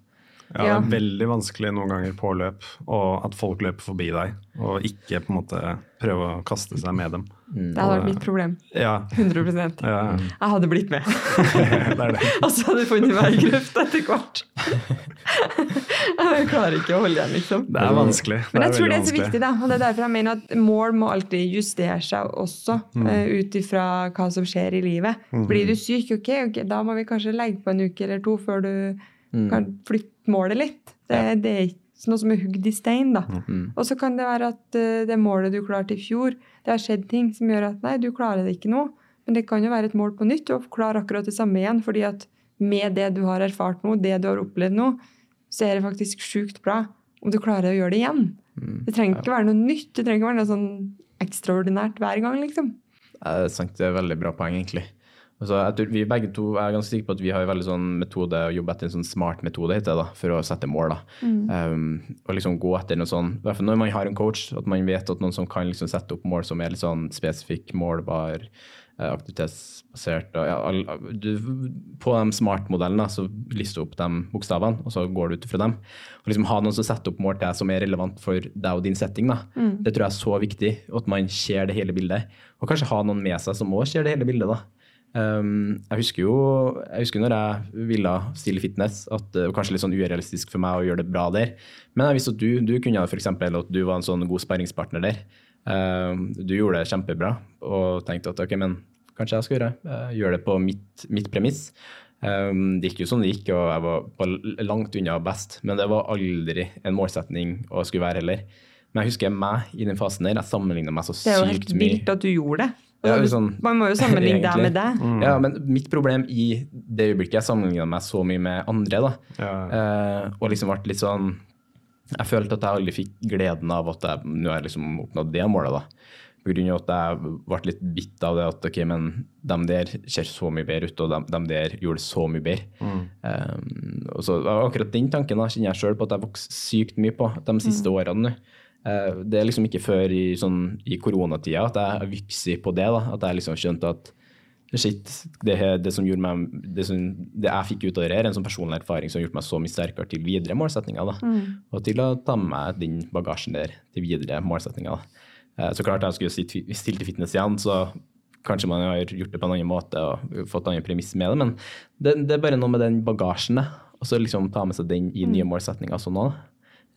Ja, Ja. Det er veldig vanskelig noen ganger på løp, og at folk løper forbi deg, og ikke på en måte prøve å kaste seg med dem. Det hadde vært mitt problem. Ja, 100 ja, Jeg hadde blitt med. *laughs* det er det. Og så hadde jeg funnet meg i grøft etter hvert. *laughs* Jeg klarer ikke å holde igjen, liksom. Det er vanskelig. Men jeg tror det er så viktig, da. Og det er derfor jeg mener at mål må alltid justere seg også, eh, ut ifra hva som skjer i livet. Blir du syk, okay, ok, da må vi kanskje legge på en uke eller to før du kan flytte målet litt. Det, det er ikke noe som er hugd i stein, da. Og så kan det være at uh, det målet du klarte i fjor, det har skjedd ting som gjør at nei, du klarer det ikke nå. Men det kan jo være et mål på nytt og klare akkurat det samme igjen. fordi at med det du har erfart nå, det du har opplevd nå, så er det faktisk sjukt bra om du klarer å gjøre det igjen. Det trenger ikke være noe nytt. Det trenger ikke være noe sånn ekstraordinært hver gang, liksom. Ja, Det er sant, det er veldig bra poeng, egentlig. Altså, jeg tror vi begge to er ganske sikre på at vi har en veldig sånn metode å jobbe etter en sånn smart metode heter det da, for å sette mål. da. Um, og liksom gå etter noe sånn, i hvert fall når man har en coach, at man vet at noen som kan liksom sette opp mål som er litt sånn spesifikk, målbar, eh, aktivitetsbasert. Og, ja, du, på de smart-modellene så lister du opp de bokstavene, og så går du ut fra dem. Og liksom Ha noen som setter opp mål til deg som er relevant for deg og din setting. da. Det tror jeg er så viktig, at man ser det hele bildet. Og kanskje ha noen med seg som òg ser det hele bildet. da. Um, jeg husker jo jeg husker når jeg ville stille fitness, at det var kanskje litt sånn urealistisk for meg å gjøre det bra der. Men jeg visste at du, du kunne f.eks. at du var en sånn god sparringspartner der. Um, du gjorde det kjempebra og tenkte at ok, men kanskje jeg skal gjøre, uh, gjøre det på mitt, mitt premiss. Um, det gikk jo som det gikk, og jeg var langt unna best. Men det var aldri en målsetning å skulle være heller. Men jeg husker meg i den fasen der, jeg sammenligna meg så sykt mye. Det er jo helt vilt at du gjorde det. Ja, sånn, Man må jo sammenligne *laughs* deg med deg. Mm. Ja, men mitt problem i det øyeblikket jeg sammenligna meg så mye med andre, da, Ja. eh, og liksom ble litt sånn Jeg følte at jeg aldri fikk gleden av at jeg nå har jeg liksom oppnådd det målet, da. På grunn av at jeg ble litt bitt av det at ok, men de der ser så mye bedre ut, og de, de der gjorde det så mye bedre. Um, og så Akkurat den tanken da kjenner jeg sjøl på at jeg vokste sykt mye på de siste årene nå. Eh, det er liksom ikke før i, sånn, i koronatida at jeg vokser på det. da, At jeg liksom skjønte at shit, det, det som gjorde meg, det, som, det jeg fikk ut av det, er en sånn personlig erfaring som har gjort meg så mye sterkere til videre målsetninger. da, Og til å ta med meg den bagasjen der til videre målsetninger. da. Eh, Så klart jeg skulle stilt til fitness igjen, så kanskje man har gjort det på en annen måte og fått andre annen premiss med det, men det, det er bare noe med den bagasjen, da, og så liksom ta med seg den i nye målsetninger sånn òg.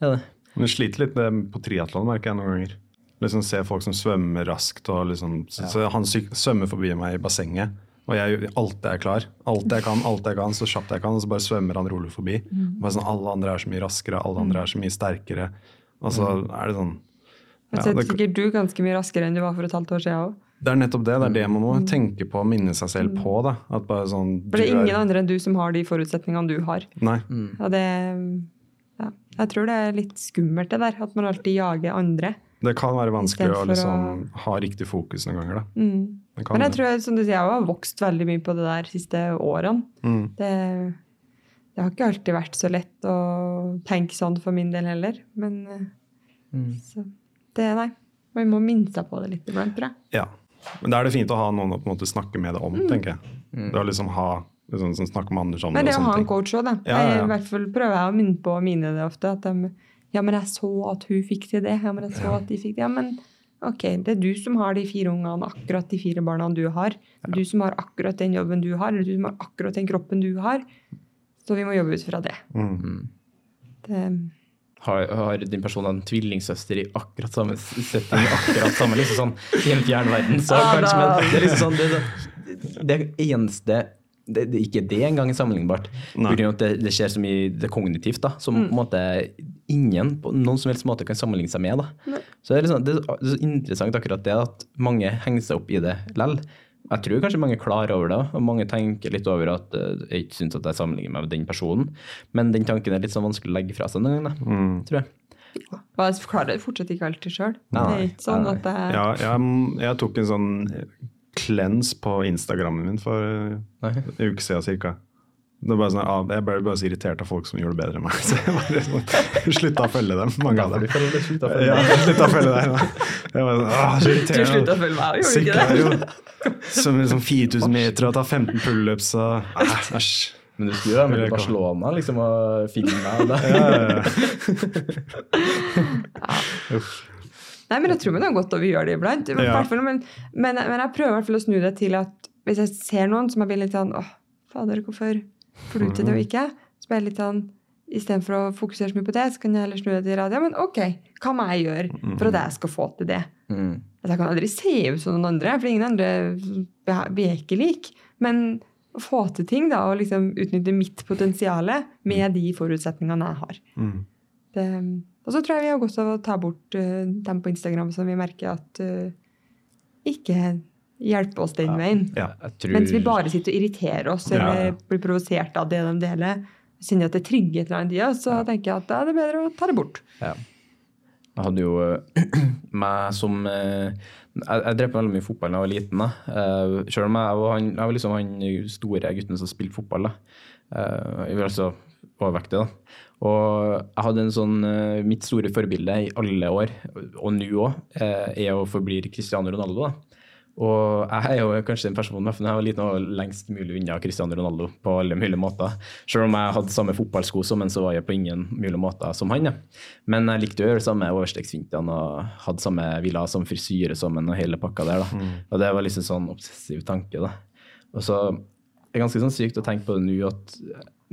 er det. Men jeg sliter litt på triatlon, merker jeg noen ganger. Liksom Se folk som svømmer raskt. og liksom, så, så Han svømmer forbi meg i bassenget, og jeg alt jeg er klar. Alt jeg kan, alt jeg kan, så kjapt jeg kan, og så bare svømmer han rolig forbi. Bare sånn, Alle andre er så mye raskere, alle andre er så mye sterkere. Og så er det sånn ja, det, sikkert du ganske mye raskere enn du var for et halvt år siden òg. det er nettopp det. Det er det man må tenke på og minne seg selv på. da, sånn, For det er ingen ingen andre enn du som har de forutsetningene du har. Nei. Og det ja, Jeg tror det er litt skummelt, det der. At man alltid jager andre. Det kan være vanskelig å liksom, å ha riktig fokus noen ganger. da. Mm. Men jeg tror som du sier, jeg har vokst veldig mye på det der de siste årene. Mm. Det, det har ikke alltid vært så lett å tenke sånn for min del heller. Men eh, Mm. så det, nei. Man må minne seg på det litt iblant, tror jeg. Ja. Men da er det fint å ha noen å på en måte snakke med det om, tenker jeg. Mm. Det å liksom ha liksom, som snakker med andre sammen. Men det. å ha en coach òg, da. Ja, ja, ja. Jeg, I hvert fall prøver jeg å minne på mine det ofte. At de Ja, men jeg så at hun fikk til det. Ja, men jeg så at de fikk det. Ja, men ok, det er du som har de fire ungene, akkurat de fire barna du har. Du som har akkurat den jobben du har, eller du som har akkurat den kroppen du har. Så vi må jobbe ut fra det. Mm. det Har, har din person en tvillingsøster i akkurat samme setting, akkurat samme liksom sånn i en fjern verden, så ah, kanskje, men det er liksom sånn Det, det, det eneste det, det, Ikke det engang er sammenlignbart. Det, det skjer så mye det kognitivt da, som på en måte ingen på noen som helst måte kan sammenligne seg med. da. Så det er, liksom, det er så- det er så interessant akkurat det at mange henger seg opp i det lell. Jeg tror kanskje mange er klar over det, og mange tenker litt over at eh, jeg ikke syns at jeg sammenligner meg med den personen. Men den tanken er litt sånn vanskelig å legge fra seg noen ganger, Mm. tror jeg. Og jeg forklarer det fortsatt ikke alltid sjøl. Det Nei, er ikke sånn nei, at jeg Ja, jeg, jeg tok en sånn cleanse på Instagrammen min for Nei. en uke siden cirka. Det var bare sånn, ah, jeg ble bare så irritert av folk som gjorde det bedre enn meg. *laughs* Så jeg bare sånn, slutta å følge dem, mange av dem. Du slutta å følge Ja, å følge deg. da. Jeg var sånn, ah, så Du irriterende. slutta å følge meg, gjorde du ikke det? jo. Som liksom 4000 meter og ta 15 pullups og ah, Æsj. Men du skulle jo være med Vil til jeg ikke ha. Barcelona liksom, og filme deg. Ja, ja, ja. *laughs* Nei, men jeg tror det er godt at vi gjør det iblant. Men, Ja. men, men, men jeg prøver i hvert fall å snu det til at hvis jeg ser noen som jeg blir litt sånn åh, fader, hvorfor får du til det og ikke? Så blir jeg litt sånn Istedenfor å fokusere så mye på det, så kan jeg heller snu det til radio. men ok, hva må jeg gjøre for at jeg skal få til det? Mm. At jeg kan aldri se ut som noen andre, for ingen andre vi er ikke like. Men å få til ting da, og liksom utnytte mitt potensial med de forutsetningene jeg har. Mm. Det, og så tror jeg vi har godt av å ta bort uh, dem på Instagram som vi merker at uh, ikke hjelper oss den veien. Ja. Tror, Mens vi bare sitter og irriterer oss eller ja. blir provosert av det de deler. Kjenner at det trigger et eller annet i oss, så tenker jeg at da er det bedre å ta det bort. Ja. Jeg hadde jo eh, *clears throat* meg som Jeg, jeg drev på veldig mye fotball da jeg var liten. da. Eh, Selv om jeg var, han, jeg var liksom han store gutten som spilte fotball. da. Eh, Jeg var altså overvektig. da. Og jeg hadde en sånn eh, Mitt store forbilde i alle år, og nå òg, er og forblir Cristiano Ronaldo. da. Og jeg er jo kanskje den personen jeg var liten og lengst mulig unna Cristiano Ronaldo på alle mulige måter. Selv om jeg hadde samme fotballsko som han, så var jeg på ingen mulige måter som han. Ja. Men jeg likte å gjøre det samme overstegsfintene og hadde samme, ville ha samme frisyre som han og hele pakka der. da. Og det var liksom sånn obsessiv tanke. da. Og så er det ganske sånn sykt å tenke på det nå at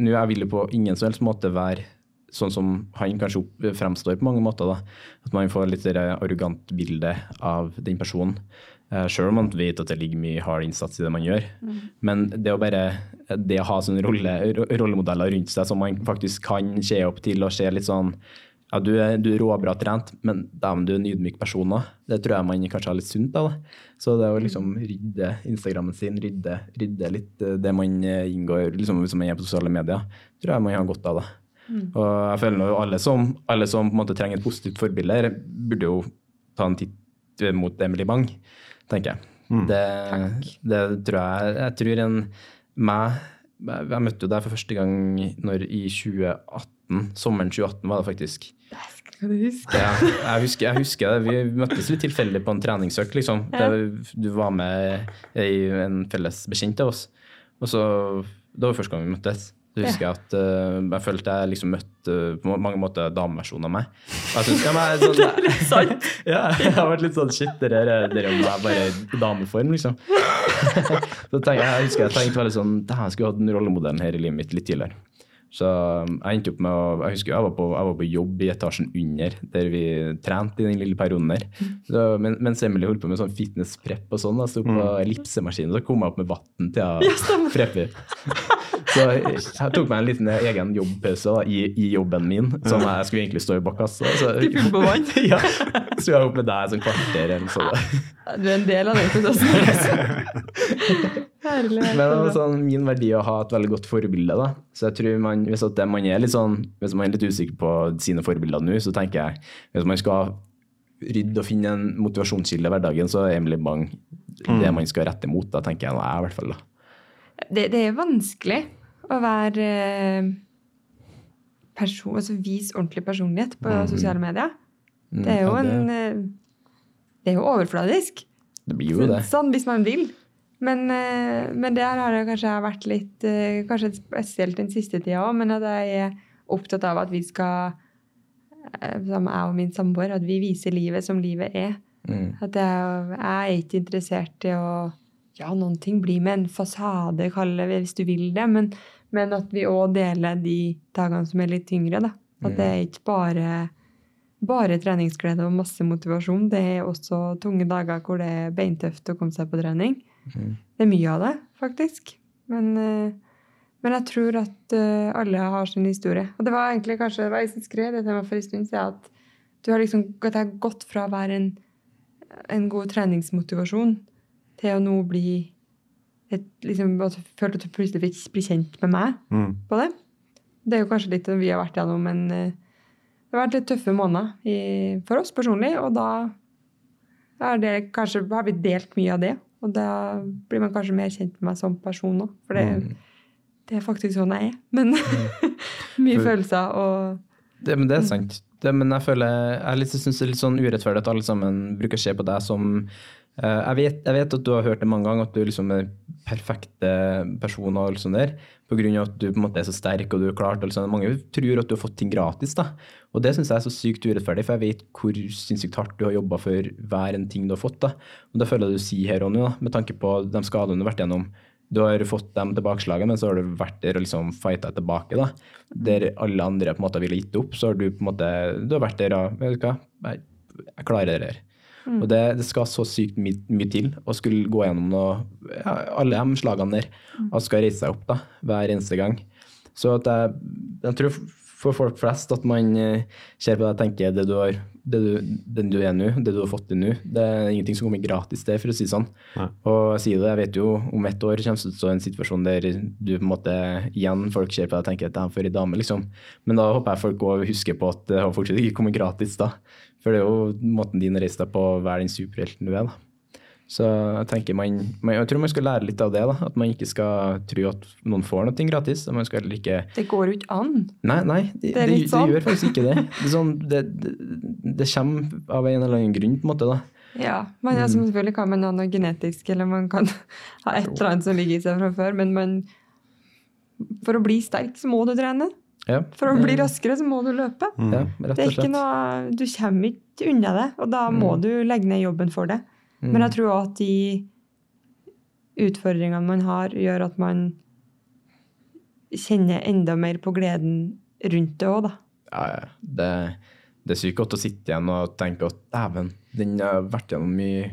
nå jeg ville på ingen som helst måte være sånn som han kanskje fremstår på mange måter. da. At man får litt arrogant bilde av den personen. Uh, Sjøl om man vet at det ligger mye hard innsats i det man gjør. Men det å bare det å ha sånne rolle, rollemodeller rundt seg som man faktisk kan se opp til og se litt sånn ja, du er, du er råbra trent, men dæven, du er en ydmyk person òg. Det tror jeg man kanskje har litt sunt av. Så det å liksom rydde Instagrammen sin, rydde, rydde litt eh, det man eh, inngår liksom hvis man er på sosiale medier, tror jeg man har godt av det. Og jeg føler jo alle som, alle som på en måte trenger et positivt forbilde, burde jo ta en titt mot Emily Bang, tenker jeg. Det, det tror jeg Jeg tror en meg Jeg møtte jo deg for første gang når, i 2018. Sommeren 2018 var det faktisk. Du? Ja, jeg, husker, jeg husker det. Vi møttes litt tilfeldig på en treningsøkt, liksom. Ja. du var med i en felles bekjent av oss. Og så, Det var første gang vi møttes. Så husker jeg at uh, jeg følte jeg liksom møtte uh, på mange måter dameversjonen av meg. Og jeg synes, ja, men, sånn, *laughs* sant. ja, jeg har vært litt sånn shit, det der er det er bare i dameform, liksom. *laughs* så tenk, jeg husker jeg tenkte veldig sånn Dæven, jeg skulle hatt en rollemodellen her i livet mitt litt tidligere. Så um, jeg endte opp med å Jeg husker jeg var på, jeg var på jobb i etasjen under, der vi trente i den lille perioden der. Så, men, mens Emily holdt på med sånn fitness-prep og sånn, da, sto på ellipsemaskinen, så kom jeg opp med vann til å preppe. Så jeg, jeg tok meg en liten egen jobbpause da, i, i jobben min, som jeg skulle egentlig stå i bakkassa. Så, Du fylte på vann? *laughs* ja, så jeg opp med deg sånn kvarter eller noe sånt. Du er en del av den prosessen. *laughs* Herlig. Men sånn, min verdi å ha et veldig godt forbilde. da. Så jeg tror man, Hvis at det, man er litt sånn, hvis man er litt usikker på sine forbilder nå, så tenker jeg hvis man skal rydde og finne en motivasjonskilde i hverdagen, så er Emily Bang det man skal rette mot. da, tenker jeg, nå er jeg i hvert fall da. det, det er vanskelig å være eh, person, altså vise ordentlig personlighet på sosiale medier. Det er jo Mm. ja, det- en eh, Det er jo overfladisk. Det blir jo det. Sånn hvis man vil. Men, eh, men der har det kanskje vært litt eh, Kanskje spesielt den siste tida òg, men at jeg er opptatt av at vi skal eh, Som jeg og min samboer, at vi viser livet som livet er. Mm. At jeg, jeg er ikke interessert i å Ja, noen ting blir med en fasade, kall det hvis du vil det, men, men at vi òg deler de dagene som er litt tyngre, da. At det er ikke bare bare treningsglede og masse motivasjon. Det er også tunge dager hvor det er beintøft å komme seg på trening. Det er mye av det, faktisk. Men, eh, men jeg tror at eh, alle har sin historie. Og det var egentlig kanskje det var jeg som skrev det temaet for en stund siden, at du har liksom at jeg har gått fra å være en, en god treningsmotivasjon til å nå bli et, liksom, at du følte at du plutselig fikk bli kjent med meg Mm. på det. Det er jo kanskje litt vi har vært gjennom, men eh, det har vært litt tøffe måneder i, for oss personlig, og da det kanskje, har vi delt mye av det. Og da blir man kanskje mer kjent med meg som person òg, for det, det er faktisk sånn jeg er. Men *laughs* mye For- følelser og Det, men det er sant. Det, men jeg føler, jeg syns det er litt sånn urettferdig at alle sammen bruker å se på deg som jeg, vet, jeg vet at du har hørt det mange ganger, at du liksom er perfekte personen og alt sånt der, av at du på en måte er så sterk og du er klart. og. Mange tror at du har fått ting gratis, da. Og det syns jeg er så sykt urettferdig, for jeg vet hvor sinnssykt hardt du har jobba for hver en ting du har fått. da. Og det føler jeg du sier her og nå, med tanke på de skadene du har vært gjennom. Du har fått dem tilbakeslaget, men så har du vært der og liksom fighta tilbake. da. Der alle andre på en måte ville gitt opp, så har du på en måte du har vært der og vet du hva, jeg, jeg klarer det her. Og det, det skal så sykt mye, mye til å skulle gå gjennom noe, ja, alle de slagene der og skal reise seg opp da, hver eneste gang. Så at jeg, jeg tror for folk flest at man eh, ser på det og tenker det du har, det du, den du er nå, det du har fått til nå, det er ingenting som kommer gratis til, for å si det sånn. Nei. Og jeg sier det, jeg vet jo om ett år kommer det til å stå en situasjon der du på en måte igjen folk ser på deg og tenker at det er for ei dame, liksom. Men da håper jeg folk òg husker på at det har fortsatt ikke kommet gratis, da. For det er jo måten din reiser reise deg på å være den superhelten du er, da. Så jeg tenker man, man, jeg tror man skal lære litt av det. da, At man ikke skal tro at noen får noe gratis. og man skal heller ikke Det går jo ikke an. Nei, nei det, Det det, det, gjør faktisk ikke det. Det, sånn, det, det, det kommer av en eller annen grunn, på en måte. da. Ja, men altså, Selvfølgelig kan man ha noe genetisk, eller man kan ha et eller annet som ligger i seg fra før, men man, for å bli sterk, så må du trene. Ja, For å bli raskere, så må du løpe. ja, Det er ikke noe, Du kommer ikke unna det, og da må du legge ned jobben for det. Men jeg tror også at de utfordringene man har, gjør at man kjenner enda mer på gleden rundt det òg, da. Ja, ja. Det, det er sykt godt å sitte igjen og tenke at dæven, den har vært gjennom mye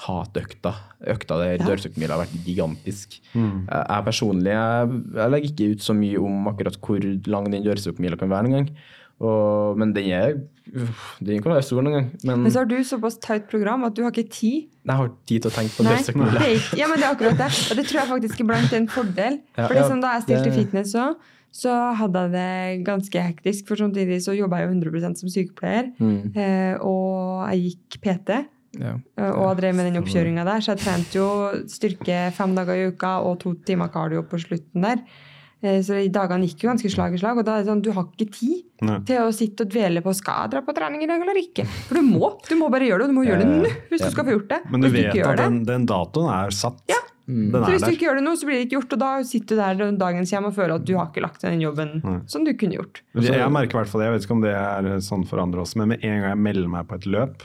hatøkta. Økta der dørstokkmila har vært gigantisk. Jeg, jeg personlig jeg, jeg legger ikke ut så mye om akkurat hvor lang den dørstokkmila kan være noen gang. Og, men den er Den kan være stor noen gang. Men, Men så har du såpass tight program at du har ikke tid. jeg har tid til å tenke på dørstokkmila. ja, men det er akkurat det. Og det tror jeg faktisk iblant er en fordel. *laughs* Ja, For liksom, ja, da jeg stilte det- fitness òg, så hadde jeg det ganske hektisk. For samtidig så jobba jeg jo 100 som sykepleier. Mm. Eh, og jeg gikk PT. Ja. eh, Og drev med den oppkjøringa der. Så jeg trente jo styrke fem dager i uka og to timer kardio på slutten der. Eh, Så i dagene gikk jo ganske slag i slag. Og da er det sånn, du har ikke tid Nei. til å sitte og dvele på skal jeg dra på trening i dag eller ikke. For du må. Du må bare gjøre det, og du må gjøre det nå hvis du skal få gjort det. Men du du vet at den, den datoen er satt. Ja. Den så er hvis du der. ikke gjør det nå, så blir det ikke gjort, og da sitter du der dagens hjem og føler at du har ikke lagt den jobben som du kunne gjort. Jeg, jeg merker i hvert fall det, jeg vet ikke om det er sånn for andre også, men med en gang jeg melder meg på et løp,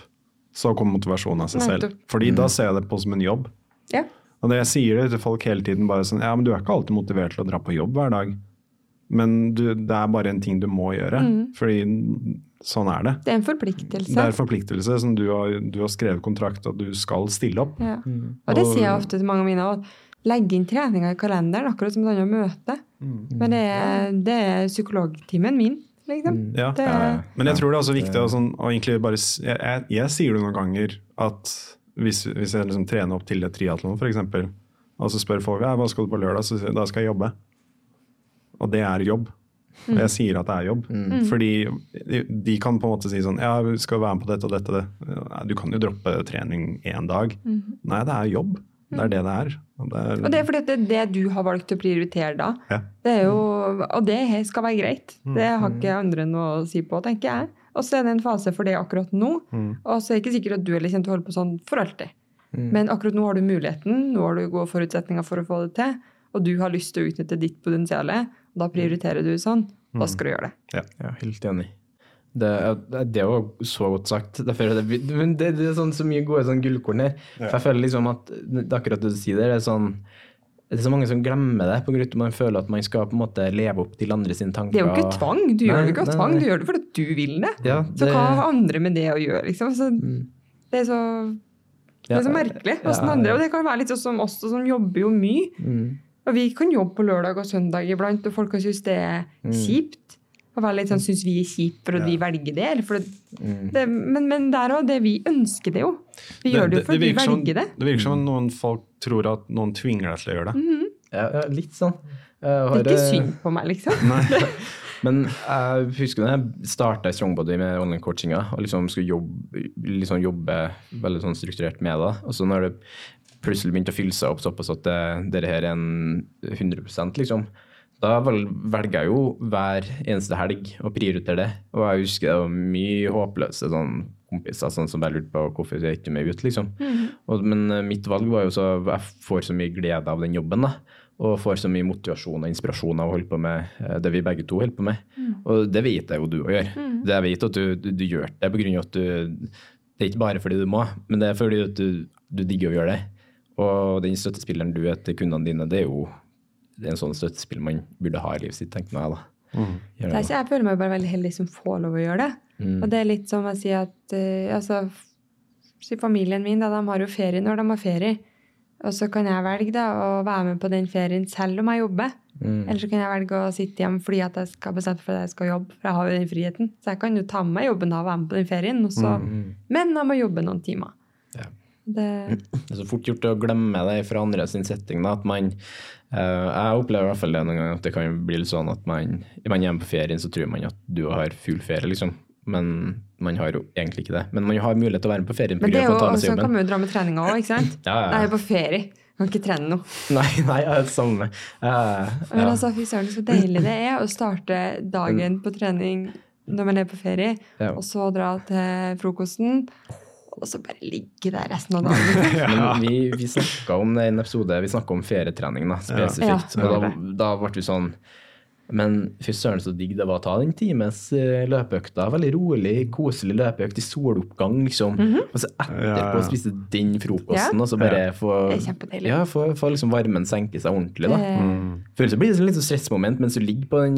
så kommer motivasjonen av seg selv. Fordi da ser jeg det på som en jobb. Ja. Og det jeg sier det til folk hele tiden, bare sånn, ja, men du er ikke alltid motivert til å dra på jobb hver dag. Men du, det er bare en ting du må gjøre, fordi sånn er det. Det er en forpliktelse. Det er en forpliktelse som du har, du har skrevet kontrakt at du skal stille opp. Ja. Og det sier jeg ofte til mange av mine òg. Legge inn treninga i kalenderen, akkurat som et annet møte. Men det er, det er psykologtimen min, liksom. Ja. Det Men jeg tror det er også viktig å, sånn, å egentlig bare jeg, jeg, jeg sier det noen ganger at hvis, hvis jeg liksom trener opp til et triatlon f.eks., og så spør folk ja, hva skal du på lørdag, så sier jeg da skal jeg jobbe. Og det er jobb. Og jeg sier at det er jobb. Fordi de, de kan på en måte si sånn Ja, vi skal være med på dette og dette. det. Du kan jo droppe trening én dag. Nei, det er jobb. Det er det det er. Og det er, og det er fordi at det er det du har valgt å prioritere da. ja. Det er jo, og det skal være greit. Det har ikke andre noe å si på, tenker jeg. Og så er det en fase for det akkurat nå. Og så er det ikke sikkert at du heller kommer til å holde på sånn for alltid. Men akkurat nå har du muligheten, nå har du gode forutsetninger for å få det til, og du har lyst til å utnytte ditt potensial. Da prioriterer du sånn. Da skal du gjøre det. Ja, helt enig. Det, er- jo så godt sagt. Derfor er det, men det, det er sånn, så mye gode sånn gullkorn her. For jeg føler liksom at det er akkurat det du sier der, det er sånn det er så mange som glemmer det, på grunn av at man føler at man skal på en måte leve opp til andre sine tanker. Det er jo ikke tvang. Du gjør det ikke av tvang, nei. du gjør det fordi du vil det. Ja, Så hva har andre med det å gjøre, liksom? Så, det, er så, det er så Ja, merkelig. ja, Hvordan andre, og det kan være litt sånn som oss som jobber jo mye. Mm. Og vi kan jobbe på lørdag og søndag iblant, og folk kan synes det er Mm. kjipt. Og være litt sånn, Syns vi er kjipe, for at vi velger det? Eller for at Mm. det men, men der òg, det vi ønsker det jo. Vi gjør det jo fordi vi velger det. det virker som noen folk tror at noen tvinger deg til å gjøre det. Ja, ja, litt sånn. Har, Det er ikke synd på meg, liksom. *laughs* Men jeg husker da jeg starta i Strongbody med online-coachinga og liksom skulle jobbe, liksom jobbe veldig sånn strukturert med det. Og så når det plutselig begynte å fylle seg opp såpass at det, dette her er en 100 liksom, da velger jeg jo hver eneste helg å prioritere det. Og jeg husker det var mye håpløse sånn kompiser sånn som bare lurte på hvorfor jeg ikke med ut, liksom. Og, men eh, mitt valg var jo så jeg får så mye glede av den jobben, da. Og får så mye motivasjon og inspirasjon av å holde på med eh, det vi begge to holder på med. Og det vet jeg jo du òg gjør. Det jeg vet at du, du, du gjør det på grunn av at du Det er ikke bare fordi du må, men det er fordi at du, du digger å gjøre det. Og den støttespilleren du er til kundene dine, det er jo det er en sånn støttespill man burde ha i livet sitt, tenker jeg da. Mm. Det er ikke, jeg føler meg bare veldig heldig som får lov å gjøre det. Mm. Og det er litt som å si at uh, altså, si familien min da, de har jo ferie når de har ferie. Og så kan jeg velge da, å være med på den ferien selv om jeg jobber. Mm. Eller så kan jeg velge å sitte hjemme fordi at jeg skal bestemme for at jeg skal jobbe. For jeg har jo den friheten. Så jeg kan jo ta med meg jobben da og være med på den ferien. Og så, Men jeg må jobbe noen timer. Det, Det er så fort gjort å glemme det fra andre sin setting. Da, at man, uh, jeg opplever i hvert fall det noen ganger at det kan bli litt sånn at man, man er hjemme på ferien, så tror man at du har full ferie, liksom. Men man har jo egentlig ikke det. Men man har mulighet til å være med på ferien men det er jo, å så kan man jo dra med treninga òg, ikke sant? *laughs* Ja, ja. Jeg er på ferie. Kan ikke trene noe. *laughs* Nei, nei, jeg er det samme. Eh, Men ja. altså, fy søren, så deilig det er å starte dagen på trening når man er på ferie, og så dra til frokosten, og så bare ligge der resten av dagen. *laughs* Men vi, vi snakka om det i en episode, vi snakka om ferietrening da, spesifikt. Ja. og da, da ble vi sånn Men fy søren så digg det var å ta den times eh, løpeøkta. Veldig rolig, koselig løpeøkt i soloppgang, liksom. Og så etterpå Ja, ja. spise den frokosten, Ja. og så bare få. Ja, få, få liksom varmen senke seg ordentlig, da. Mm. Føles det blir det litt sånn stressmoment mens du ligger på den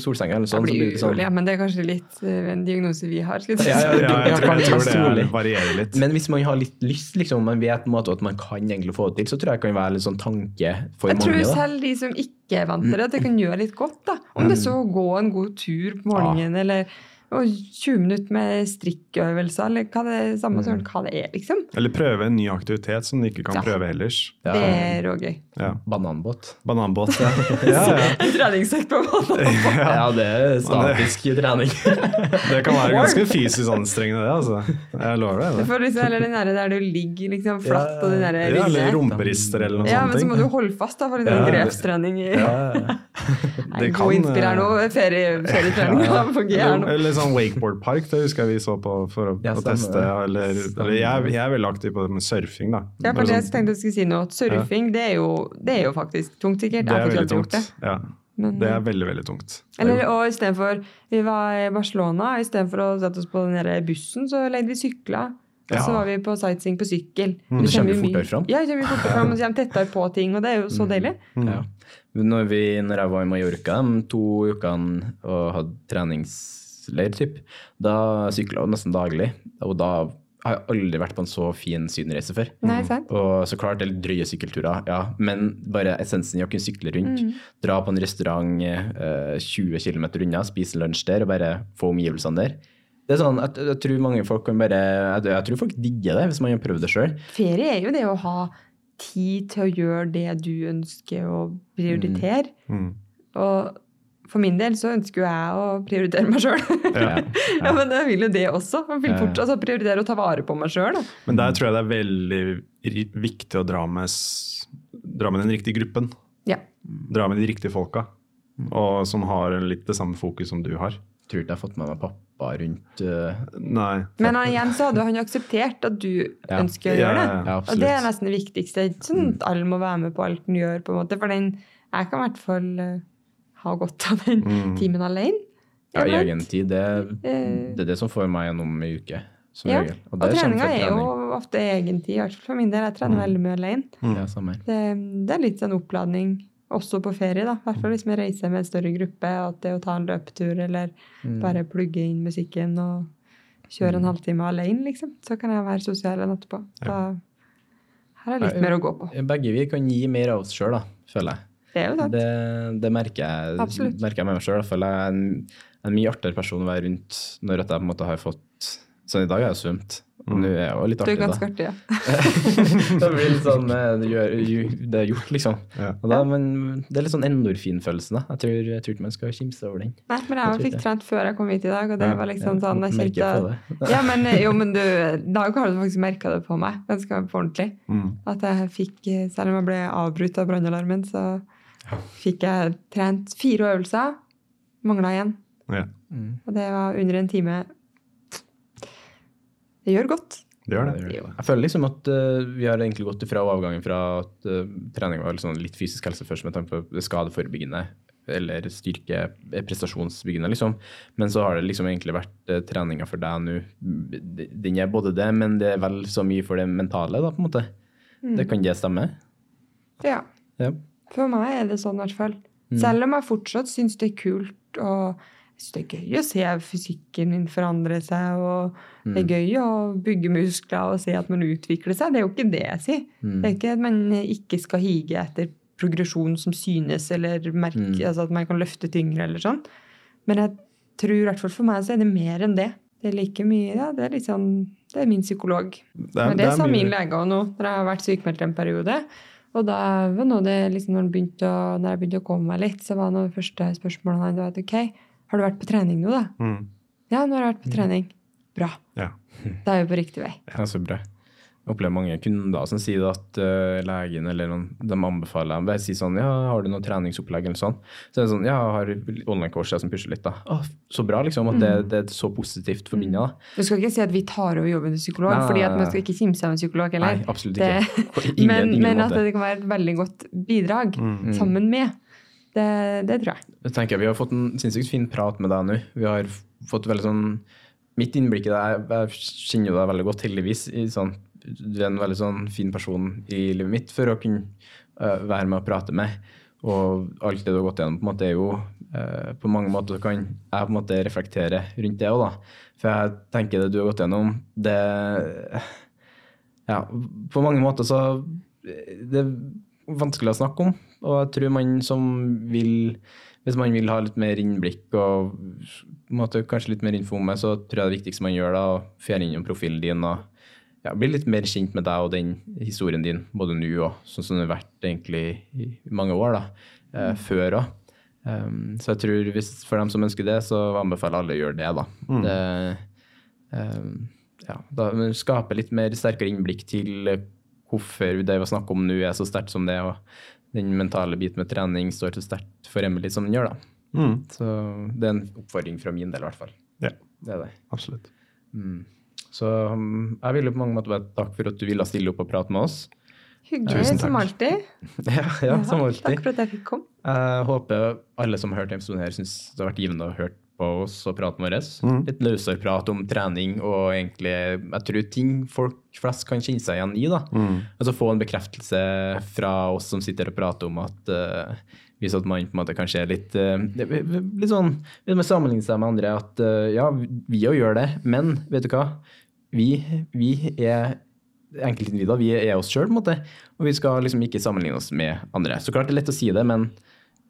solsenga eller sånn. så blir urolig, det sånn, ja, men det er kanskje litt eh, en diagnose vi har. Skal Ja, ja, Ja, jeg, tror, jeg tror det er, varierer litt. Men hvis man har litt lyst, liksom, man vet på en måte at man kan egentlig få det til, så tror jeg det kan være litt sånn tanke for Jeg tror mange. da. selv de som ikke er vant til det, at det kan gjøre litt godt. da. Om det så å gå en god tur på morgenen, eller og 20 minutter med strikkøvelser, eller hva det er, samme mm. hva det er, liksom. Eller prøve en ny aktivitet som du ikke kan Ja. prøve ellers. Ja. Det er rågøy. Ja. Bananbåt. Bananbåt, ja. *laughs* ja, ja. *laughs* Treningsøkt på bananbåt. Ja, det er statisk *laughs* trening. Det kan være ganske fysisk anstrengende, det. altså. Jeg lover det, deg det. får liksom, eller den der, der du ligger liksom flatt, og den der Ja, eller rumperister eller noe Ja, men så må du holde fast da, for en Ja, det- grepstrening. i Nei, Det god kan, innspill her nå. eh, Ferie, ferietrening ja. fungerer Eller, nå. eller sånn wakeboardpark, det husker jeg vi så på for å, Ja, å teste. Eller, eller jeg, jeg er veldig aktiv på det med surfing, da. Ja, for Det er jeg tenkte jeg skulle si noe. surfing, det er jo, det er jo faktisk tungt, sikkert. det er veldig tungt. det. Ja, Men, det er veldig, veldig tungt. Eller, og istedenfor Vi var i Barcelona, istedenfor å sette oss på den der bussen, så leide vi sykler. Og så var vi på sightseeing på sykkel. Du kommer fort fortere fram. Ja, vi kommer fortere fram, og så kommer tettere på ting, og det er jo så deilig. Ja. Når, vi, når jeg var i Mallorca de to ukene og hadde treningsleir, typ, da sykla jeg nesten daglig. Og da har jeg aldri vært på en så fin sydenreise før. Nei, sant? Og så klart, det er litt drøye sykkelturer, ja. Men bare essensen i å kunne sykle rundt, dra på en restaurant eh, 20 km unna, spise lunsj der og bare få omgivelsene der. Det er sånn, jeg, jeg tror mange folk kan bare jeg, jeg tror folk digger det hvis man har prøvd det sjøl. Ferie er jo det å ha tid til å gjøre det du ønsker å prioritere. Mm. Og for min del så ønsker jo jeg å prioritere meg sjøl. *laughs* Ja. ja, men jeg vil jo det også. Jeg vil fortsatt altså, prioritere å ta vare på meg sjøl. Men der tror jeg det er veldig viktig å dra med, dra med den riktige gruppen. Ja. Dra med de riktige folka. Og som har litt det samme fokus som du har. Jeg Tror ikke jeg har fått med meg pappa rundt uh, Nei. Men han, igjen så hadde han jo akseptert at du Ja. ønsker å gjøre det. ja, ja. Ja, og det er nesten det viktigste. Ikke sånn at alle må være med på alt han gjør, på en måte. For den, jeg kan i hvert fall eh, ha godt av den timen alene. Ja, i egen tid, det, Eh, det er det som får meg gjennom ei uke. Som Ja, regel. Og, og treninga er jo ofte egen tid, i hvert fall for min del. Jeg trener veldig mye alene. Ja, samme. Det, det er litt sånn oppladning også på ferie, da. I hvert fall hvis vi reiser med en større gruppe. At det å ta en løpetur eller bare plugge inn musikken og kjøre en halvtime alene, liksom. Så kan jeg være sosial en etterpå. Da her er litt Ja, mer å gå på. Begge vi kan gi mer av oss sjøl, føler jeg. Det er jo sant. Det, det merker, jeg, merker jeg med meg sjøl. Jeg er en, en mye artigere person å være rundt når jeg på en måte har fått Sånn i dag har jeg svømt. Nå er jeg jo litt artig, da. Du er ganske artig, ja. *laughs* det blir litt sånn eh, det, gjør, det er gjort, liksom. Ja. Og da, men det er litt sånn endorfinfølelsen. da. Jeg tror, jeg tror ikke man skal kimse over den. Nei, men jeg Jeg fikk trent før jeg kom hit i dag, og det Ja, var liksom sånn jeg kjente det. Ja, men jo, *laughs* men du, i dag har du faktisk merka det på meg, ganske på ordentlig. Mm. At jeg fikk, selv om jeg ble avbrutt av brannalarmen, så fikk jeg trent fire øvelser. Mangla én. Ja, Og det var under en time. Det gjør godt. det gjør det. Det gjør det. Jeg føler liksom at uh, vi har egentlig gått ifra avgangen fra at uh, trening var liksom litt fysisk helse først med tanke på skadeforebyggende eller styrke eh, prestasjonsbyggende, liksom. Men så har det liksom egentlig vært uh, treninga for deg nå. Den er både det, men det er vel så mye for det mentale, da, på en måte. Det kan det stemme? Ja. Ja. For meg er det sånn i hvert fall. Selv om jeg fortsatt syns det er kult og det er gøy å se fysikken min forandre seg, og det er gøy å bygge muskler og se at man utvikler seg. Det er jo ikke det jeg sier. Det er ikke at man ikke skal hige etter progresjon som synes, eller merke, altså at man kan løfte tyngre eller sånn. Men jeg tror i hvert fall for meg så er det mer enn det. Det er like mye, ja, det er litt sånn, det er min psykolog. Det er- Men det, det sa min lege òg nå, når jeg har vært sykemeldt en periode. Og da var noe det, liksom, når, begynte å, når jeg begynte å komme meg litt, så var noe av det første spørsmålet han var ok, har du vært på trening nå, da? Mm. Ja, nå har jeg vært på trening. Bra. Ja. Da er vi på riktig vei. Ja, så bra. Jeg opplever mange kunder som sier at uh, legen eller noen, de anbefaler dem bare sier sånn Ja, har du noe treningsopplegg eller sånn? Så er det sånn Ja, jeg har online-coach som pusher litt, da. Å, så bra, liksom. At det, det er så positivt forbinda. da. Du skal ikke si at vi tar over jobben til psykolog, Nei, fordi at man skal ikke kimse av en psykolog heller. Nei, absolutt ikke. Det, *laughs* ingen- men, ingen men at det kan være et veldig godt bidrag Mm. sammen med. Det, det tror jeg. Jeg tenker Vi har fått en sinnssykt fin prat med deg nå. Vi har fått veldig sånn Mitt innblikk i deg Jeg kjenner jo deg veldig godt, heldigvis. i sånn, Du er en veldig sånn fin person i livet mitt for å kunne uh, være med og prate med. Og alt det du har gått gjennom, på en måte er jo uh, På mange måter kan jeg på en måte reflektere rundt det òg, da. For jeg tenker det du har gått gjennom, det Ja, på mange måter så Det er vanskelig å snakke om. Og jeg tror man som vil Hvis man vil ha litt mer innblikk og måte, kanskje litt mer info om meg, så tror jeg det viktigste man gjør, da, å fjerne innom profilen din og ja, bli litt mer kjent med deg og den historien din, både nå og sånn som det har vært egentlig i mange år, da, eh, før òg. Um, så jeg tror hvis, for dem som ønsker det, så anbefaler alle å gjøre det, da. Mm. Det, um, ja, da skape litt mer sterkere innblikk til hvorfor det vi snakker om nå er så sterkt som det, og den mentale biten med trening står så sterkt for Emily som den gjør, da. Mm. Så det er en oppfordring fra min del, i hvert fall. Ja, Det det. absolutt. Mm. Så um, jeg vil jo på mange måter bare takke for at du ville stille opp og prate med oss. Hyggelig Tusen takk. som alltid. *laughs* ja, ja, som alltid. Takk for at jeg fikk komme. Jeg håper alle som har hørt episoden, her syns det har vært givende å høre på oss og praten vår. Mm. Litt løsere prat om trening og egentlig Jeg tror ting folk flest kan kjenne seg igjen i. da. Mm. Altså få en bekreftelse fra oss som sitter og prater om at uh, hvis at man på en måte kanskje er litt uh, litt sånn, Hvis man sammenligner seg med andre, at uh, ja, vi òg gjør det, men vet du hva? Vi, vi er enkeltindivider. Vi er oss sjøl, på en måte. Og vi skal liksom ikke sammenligne oss med andre. Så klart det er lett å si det, men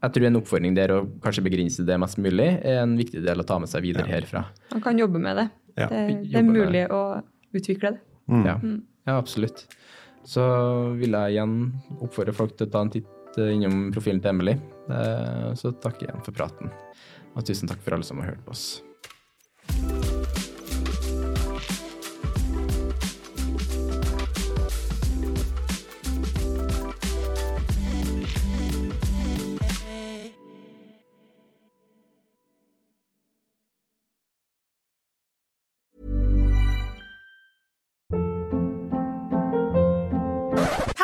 jeg tror en oppfordring der å kanskje begrense det mest mulig, er en viktig del å ta med seg videre herfra. Man kan jobbe med det. Ja, det, det er mulig å utvikle det. Mm. Ja. ja, absolutt. Så vil jeg igjen oppfordre folk til å ta en titt eh, innom profilen til Emily. Eh, Så takk igjen for praten. Og tusen takk for alle som har hørt på oss.